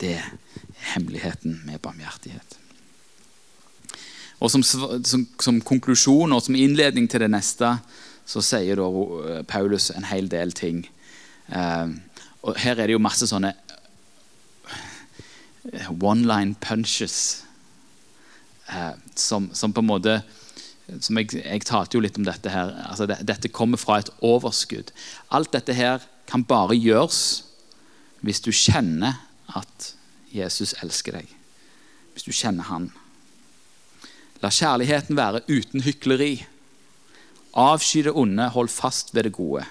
Det er hemmeligheten med barmhjertighet. Og som, som, som, konklusjon og som innledning til det neste så sier da Paulus en hel del ting. Uh, og her er det jo masse sånne eh, one line punches eh, som, som, på en måte som jeg, jeg, talte jo litt om dette her. altså det, Dette kommer fra et overskudd. Alt dette her kan bare gjøres hvis du kjenner at Jesus elsker deg. Hvis du kjenner Han. La kjærligheten være uten hykleri. Avsky det onde, hold fast ved det gode.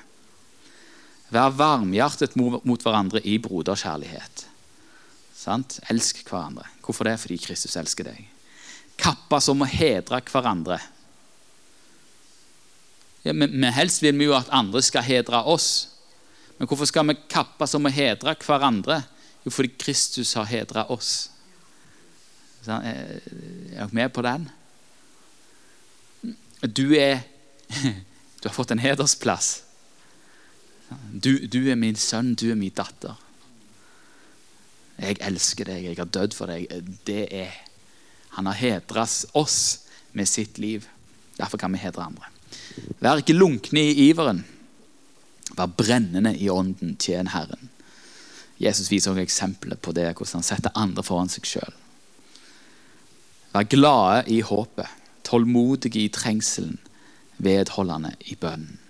Vær varmhjertet mot hverandre i broderkjærlighet. Sant? Elsk hverandre. Hvorfor det? Fordi Kristus elsker deg. Kappes om å hedre hverandre. Ja, men, men helst vil vi jo at andre skal hedre oss. Men hvorfor skal vi kappes om å hedre hverandre? Jo, fordi Kristus har hedret oss. Er dere med på den? Du er <laughs> Du har fått en hedersplass. Du, du, er min sønn, du er min datter. Jeg elsker deg, jeg har dødd for deg. Det er Han har hedra oss med sitt liv. Derfor kan vi hedre andre. Vær ikke lunkne i iveren. Vær brennende i ånden. Tjen Herren. Jesus viser også eksempler på det, hvordan han setter andre foran seg sjøl. Vær glade i håpet, tålmodige i trengselen, vedholdende i bønnen.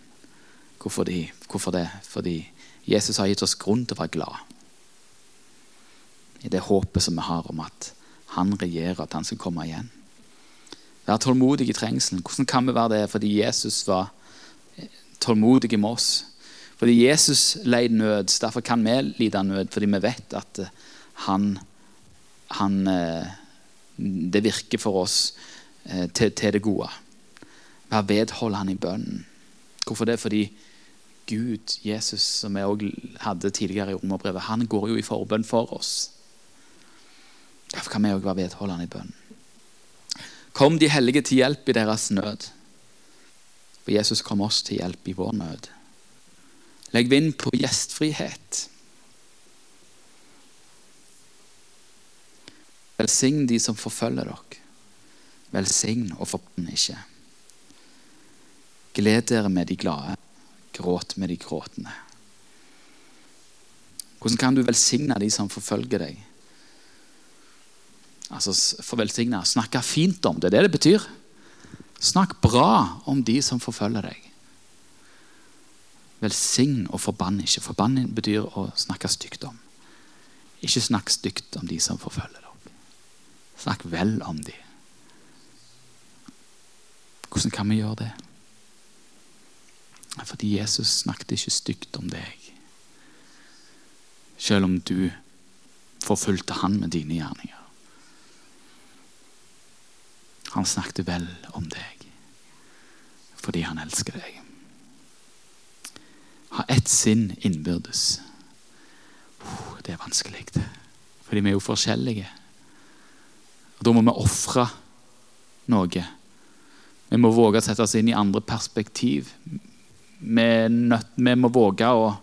Hvorfor, de, hvorfor det? Fordi Jesus har gitt oss grunn til å være glad. I det håpet som vi har om at han regjerer, at han skal komme igjen. Vær tålmodig i trengselen. Hvordan kan vi være det? Fordi Jesus var tålmodig med oss. Fordi Jesus leid nød. Derfor kan vi lide nød, fordi vi vet at han, han, eh, det virker for oss eh, til, til, det gode. Vær vedholdende i bønnen. Hvorfor det? Fordi Gud, Jesus, som vi også hadde tidligere i romerbrevet, han går jo i forbønn for oss. Derfor kan vi òg være vedholdende i bønnen. Kom de hellige til hjelp i deres nød. For Jesus kom oss til hjelp i vår nød. Legg vind på gjestfrihet. Velsign de som forfølger dere. Velsign og forbann ikke. Gled dere med de glade, gråt med de gråtende. Hvordan kan du velsigne de som forfølger deg? Altså, for velsigne, Snakke fint om. Det er det det betyr. Snakk bra om de som forfølger deg. Velsign og forbann ikke. Forbann betyr å snakke stygt om. Ikke snakk stygt om de som forfølger deg. Snakk vel om de. Hvordan kan vi gjøre det? Fordi Jesus snakket ikke stygt om deg. Selv om du forfulgte han med dine gjerninger. Han snakket vel om deg fordi han elsker deg. Ha ett sinn innbyrdes. Det er vanskelig, fordi vi er jo forskjellige. Og Da må vi ofre noe. Vi må våge å sette oss inn i andre perspektiv. Vi, nødt, vi må våge å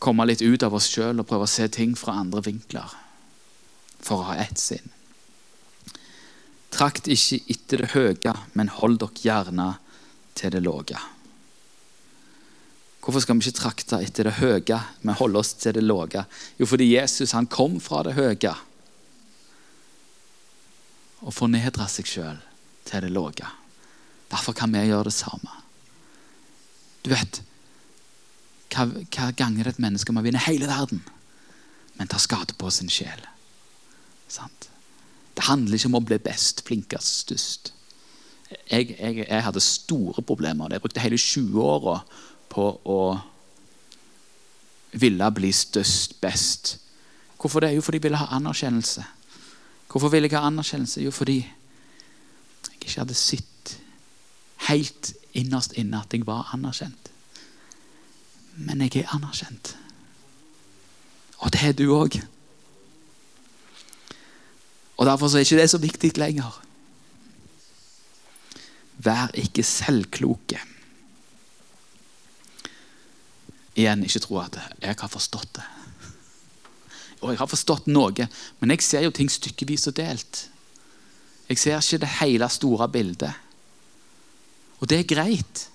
komme litt ut av oss sjøl og prøve å se ting fra andre vinkler for å ha ett sinn. Trakt ikke etter det høye, men hold dere gjerne til det låge. Hvorfor skal vi ikke trakte etter det høye, men holde oss til det låge? Jo, fordi Jesus han kom fra det høye og fornedra seg sjøl til det låge. Derfor kan vi gjøre det samme. Du vet, hva, hva ganger et menneske må vinne hele verden, men ta skade på sin sjel? Sant? Det handler ikke om å bli best, flinkest, størst. Jeg, jeg, jeg, hadde store problemer. Jeg brukte hele 20-åra på å ville bli størst, best. Hvorfor det? Jo, fordi jeg ville ha anerkjennelse. Hvorfor ville jeg ha anerkjennelse? Jo, fordi jeg ikke hadde sett helt innerst inne at jeg var anerkjent. Men jeg er anerkjent. Og det er du òg. Og Derfor er ikke det så viktig lenger. Vær ikke selvkloke. Igjen, ikke tro at jeg har forstått det. Og jeg har forstått noe, men jeg ser jo ting stykkevis og delt. Jeg ser ikke det hele store bildet. Og det er greit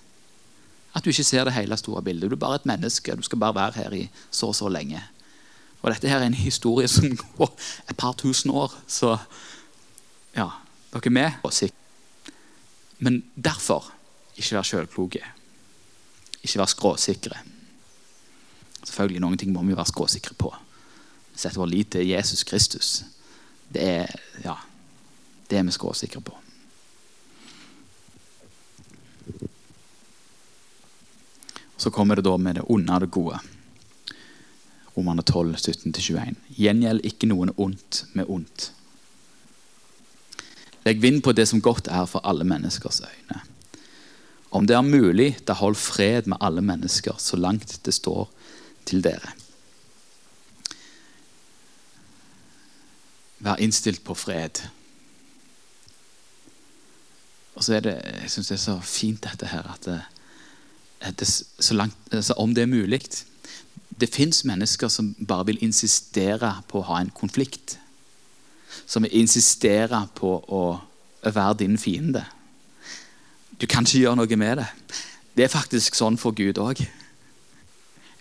at du ikke ser det hele store bildet. Du er bare et menneske. Du skal bare være her i så og så lenge. Og dette her er en historie som går et par tusen år. Så ja, dere er med? Men derfor ikke vær sjølkloke. Ikke vær skråsikre. Selvfølgelig, Noen ting må vi være skråsikre på. Sette vår lit til Jesus Kristus. Det er, ja, det er vi skråsikre på. Så kommer det da med det onde og det gode. Romane 12, 17-21. Gjengjeld ikke noen ondt med ondt. Legg vind på det som godt er for alle menneskers øyne. Om det er mulig, da hold fred med alle mennesker så langt det står til dere. Vær innstilt på fred. Og så er det, Jeg syns det er så fint dette her at det, det, så langt, altså om det er mulig det fins mennesker som bare vil insistere på å ha en konflikt. Som vil insistere på å være din fiende. Du kan ikke gjøre noe med det. Det er faktisk sånn for Gud òg.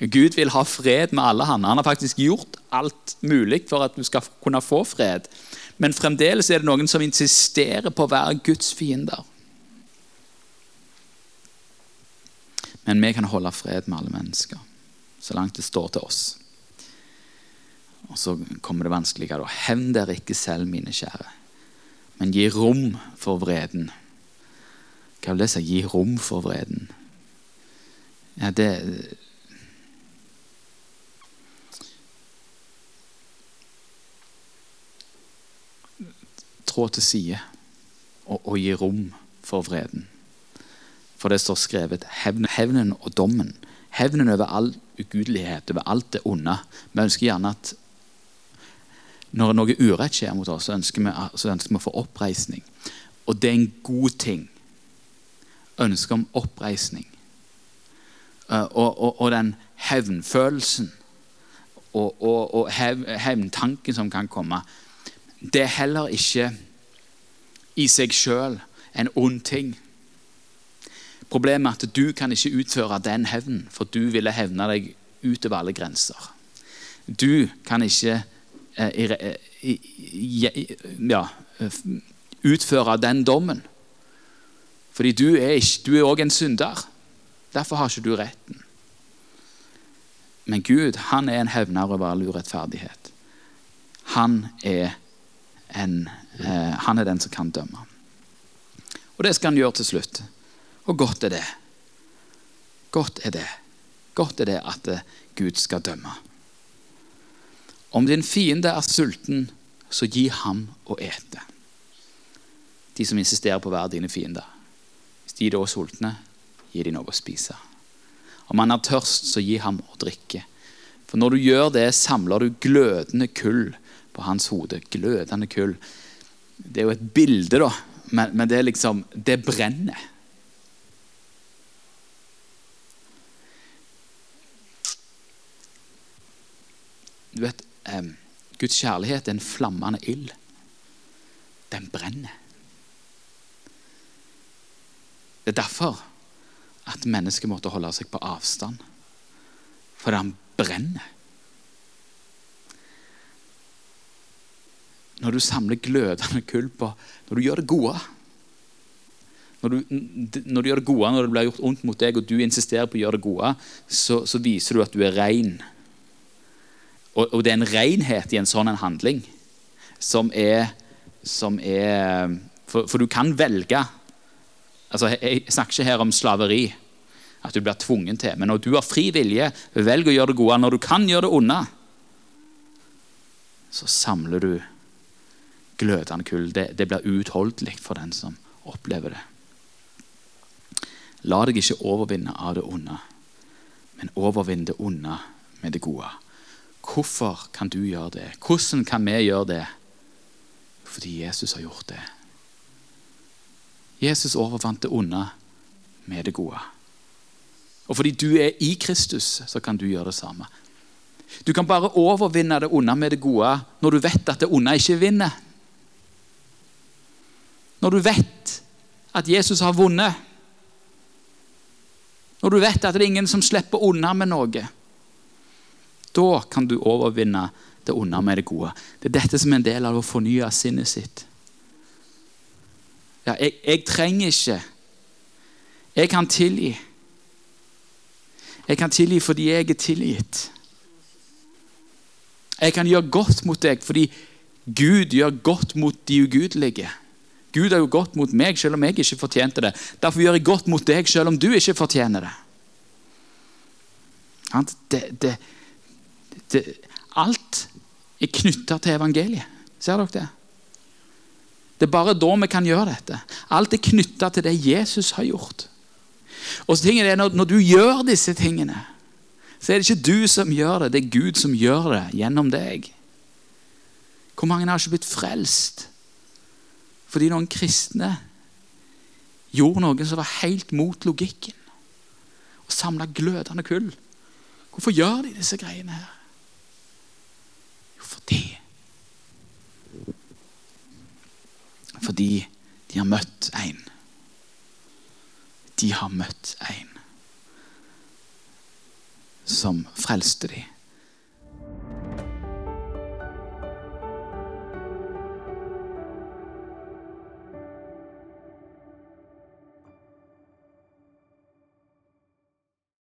Gud vil ha fred med alle han. Han har faktisk gjort alt mulig for at du skal kunne få fred. Men fremdeles er det noen som insisterer på å være Guds fiender. Men vi kan holde fred med alle mennesker så langt det står til oss. Og så kommer det vanskeligere. Hevn dere ikke selv, mine kjære, men gi rom for vreden. Hva vil det si? Gi rom for vreden. Ja, det trå til side og, og gi rom for vreden. For det står skrevet hevnen, og dommen. Hevnen over all ugudelighet, over alt det onde. Vi ønsker gjerne at når noe urett skjer mot oss, så ønsker, vi, så ønsker vi å få oppreisning. Og det er en god ting. Ønske om oppreisning. Uh, og, og, og, den hevnfølelsen og, og hev, hevntanken som kan komme, det er heller ikke i seg sjøl en ond ting. Problemet er at du kan ikke utføre den hevnen, for du ville hevne deg utover alle grenser. Du kan ikke eh, eh, ja, utføre den dommen. Fordi du er òg en synder. Derfor har ikke du retten. Men Gud han er en hevner over all urettferdighet. Han er, en, eh, han er den som kan dømme. Og det skal han gjøre til slutt. Og godt er det. Godt er det. Godt er det at eh, Gud skal dømme. Om din fiende er sulten, så gi ham å ete. De som insisterer på å være dine fiender. Hvis de da er sultne, gi dem noe å spise. Om han er tørst, så gi ham å drikke. For når du gjør det, samler du glødende kull på hans hode. Glødende kull. Det er jo et bilde, da, men, men det liksom Det brenner. Du vet, eh, Guds kjærlighet er en flammende ild. Den brenner. Det er derfor at mennesket måtte holde seg på avstand. Fordi han brenner. Når du samler glødende kull på Når du gjør det gode når du, når du, gjør det gode, når det blir gjort ondt mot deg, og du insisterer på å gjøre det gode, så, så viser du at du er ren. Og, og, det er en renhet i en sånn en handling som er, som er for, for, du kan velge. Altså, jeg snakker ikke her om slaveri at du blir tvungen til. Men når du har fri vilje, velger å gjøre det gode, når du kan gjøre det onde, så samler du glødende kull. Det, det blir uutholdelig for den som opplever det. La deg ikke overvinne av det onde, men overvinn det onde med det gode. Hvorfor kan du gjøre det? Hvordan kan vi gjøre det? Fordi Jesus har gjort det. Jesus overvant det onde med det gode. Og fordi du er i Kristus, så kan du gjøre det samme. Du kan bare overvinne det onde med det gode når du vet at det onde ikke vinner. Når du vet at Jesus har vunnet. Når du vet at det er ingen som slipper unna med noe. Da kan du overvinne det onde med det gode. Det er dette som er en del av å fornye sinnet sitt. Ja, jeg, jeg trenger ikke Jeg kan tilgi. Jeg kan tilgi fordi jeg er tilgitt. Jeg kan gjøre godt mot deg fordi Gud gjør godt mot de ugudelige. Gud har jo godt mot meg selv om jeg ikke fortjente det. Derfor gjør jeg godt mot deg selv om du ikke fortjener det. det, det, det alt er knytta til evangeliet. Ser dere det? Det er bare da vi kan gjøre dette. Alt er knytta til det Jesus har gjort. Og så er når, når du gjør disse tingene, så er det ikke du som gjør det, det er Gud som gjør det gjennom deg. Hvor mange har ikke blitt frelst fordi noen kristne gjorde noe som var helt mot logikken? Og samla glødende kull. Hvorfor gjør de disse greiene her? Fordi Fordi de har møtt en de har møtt en som frelste dem.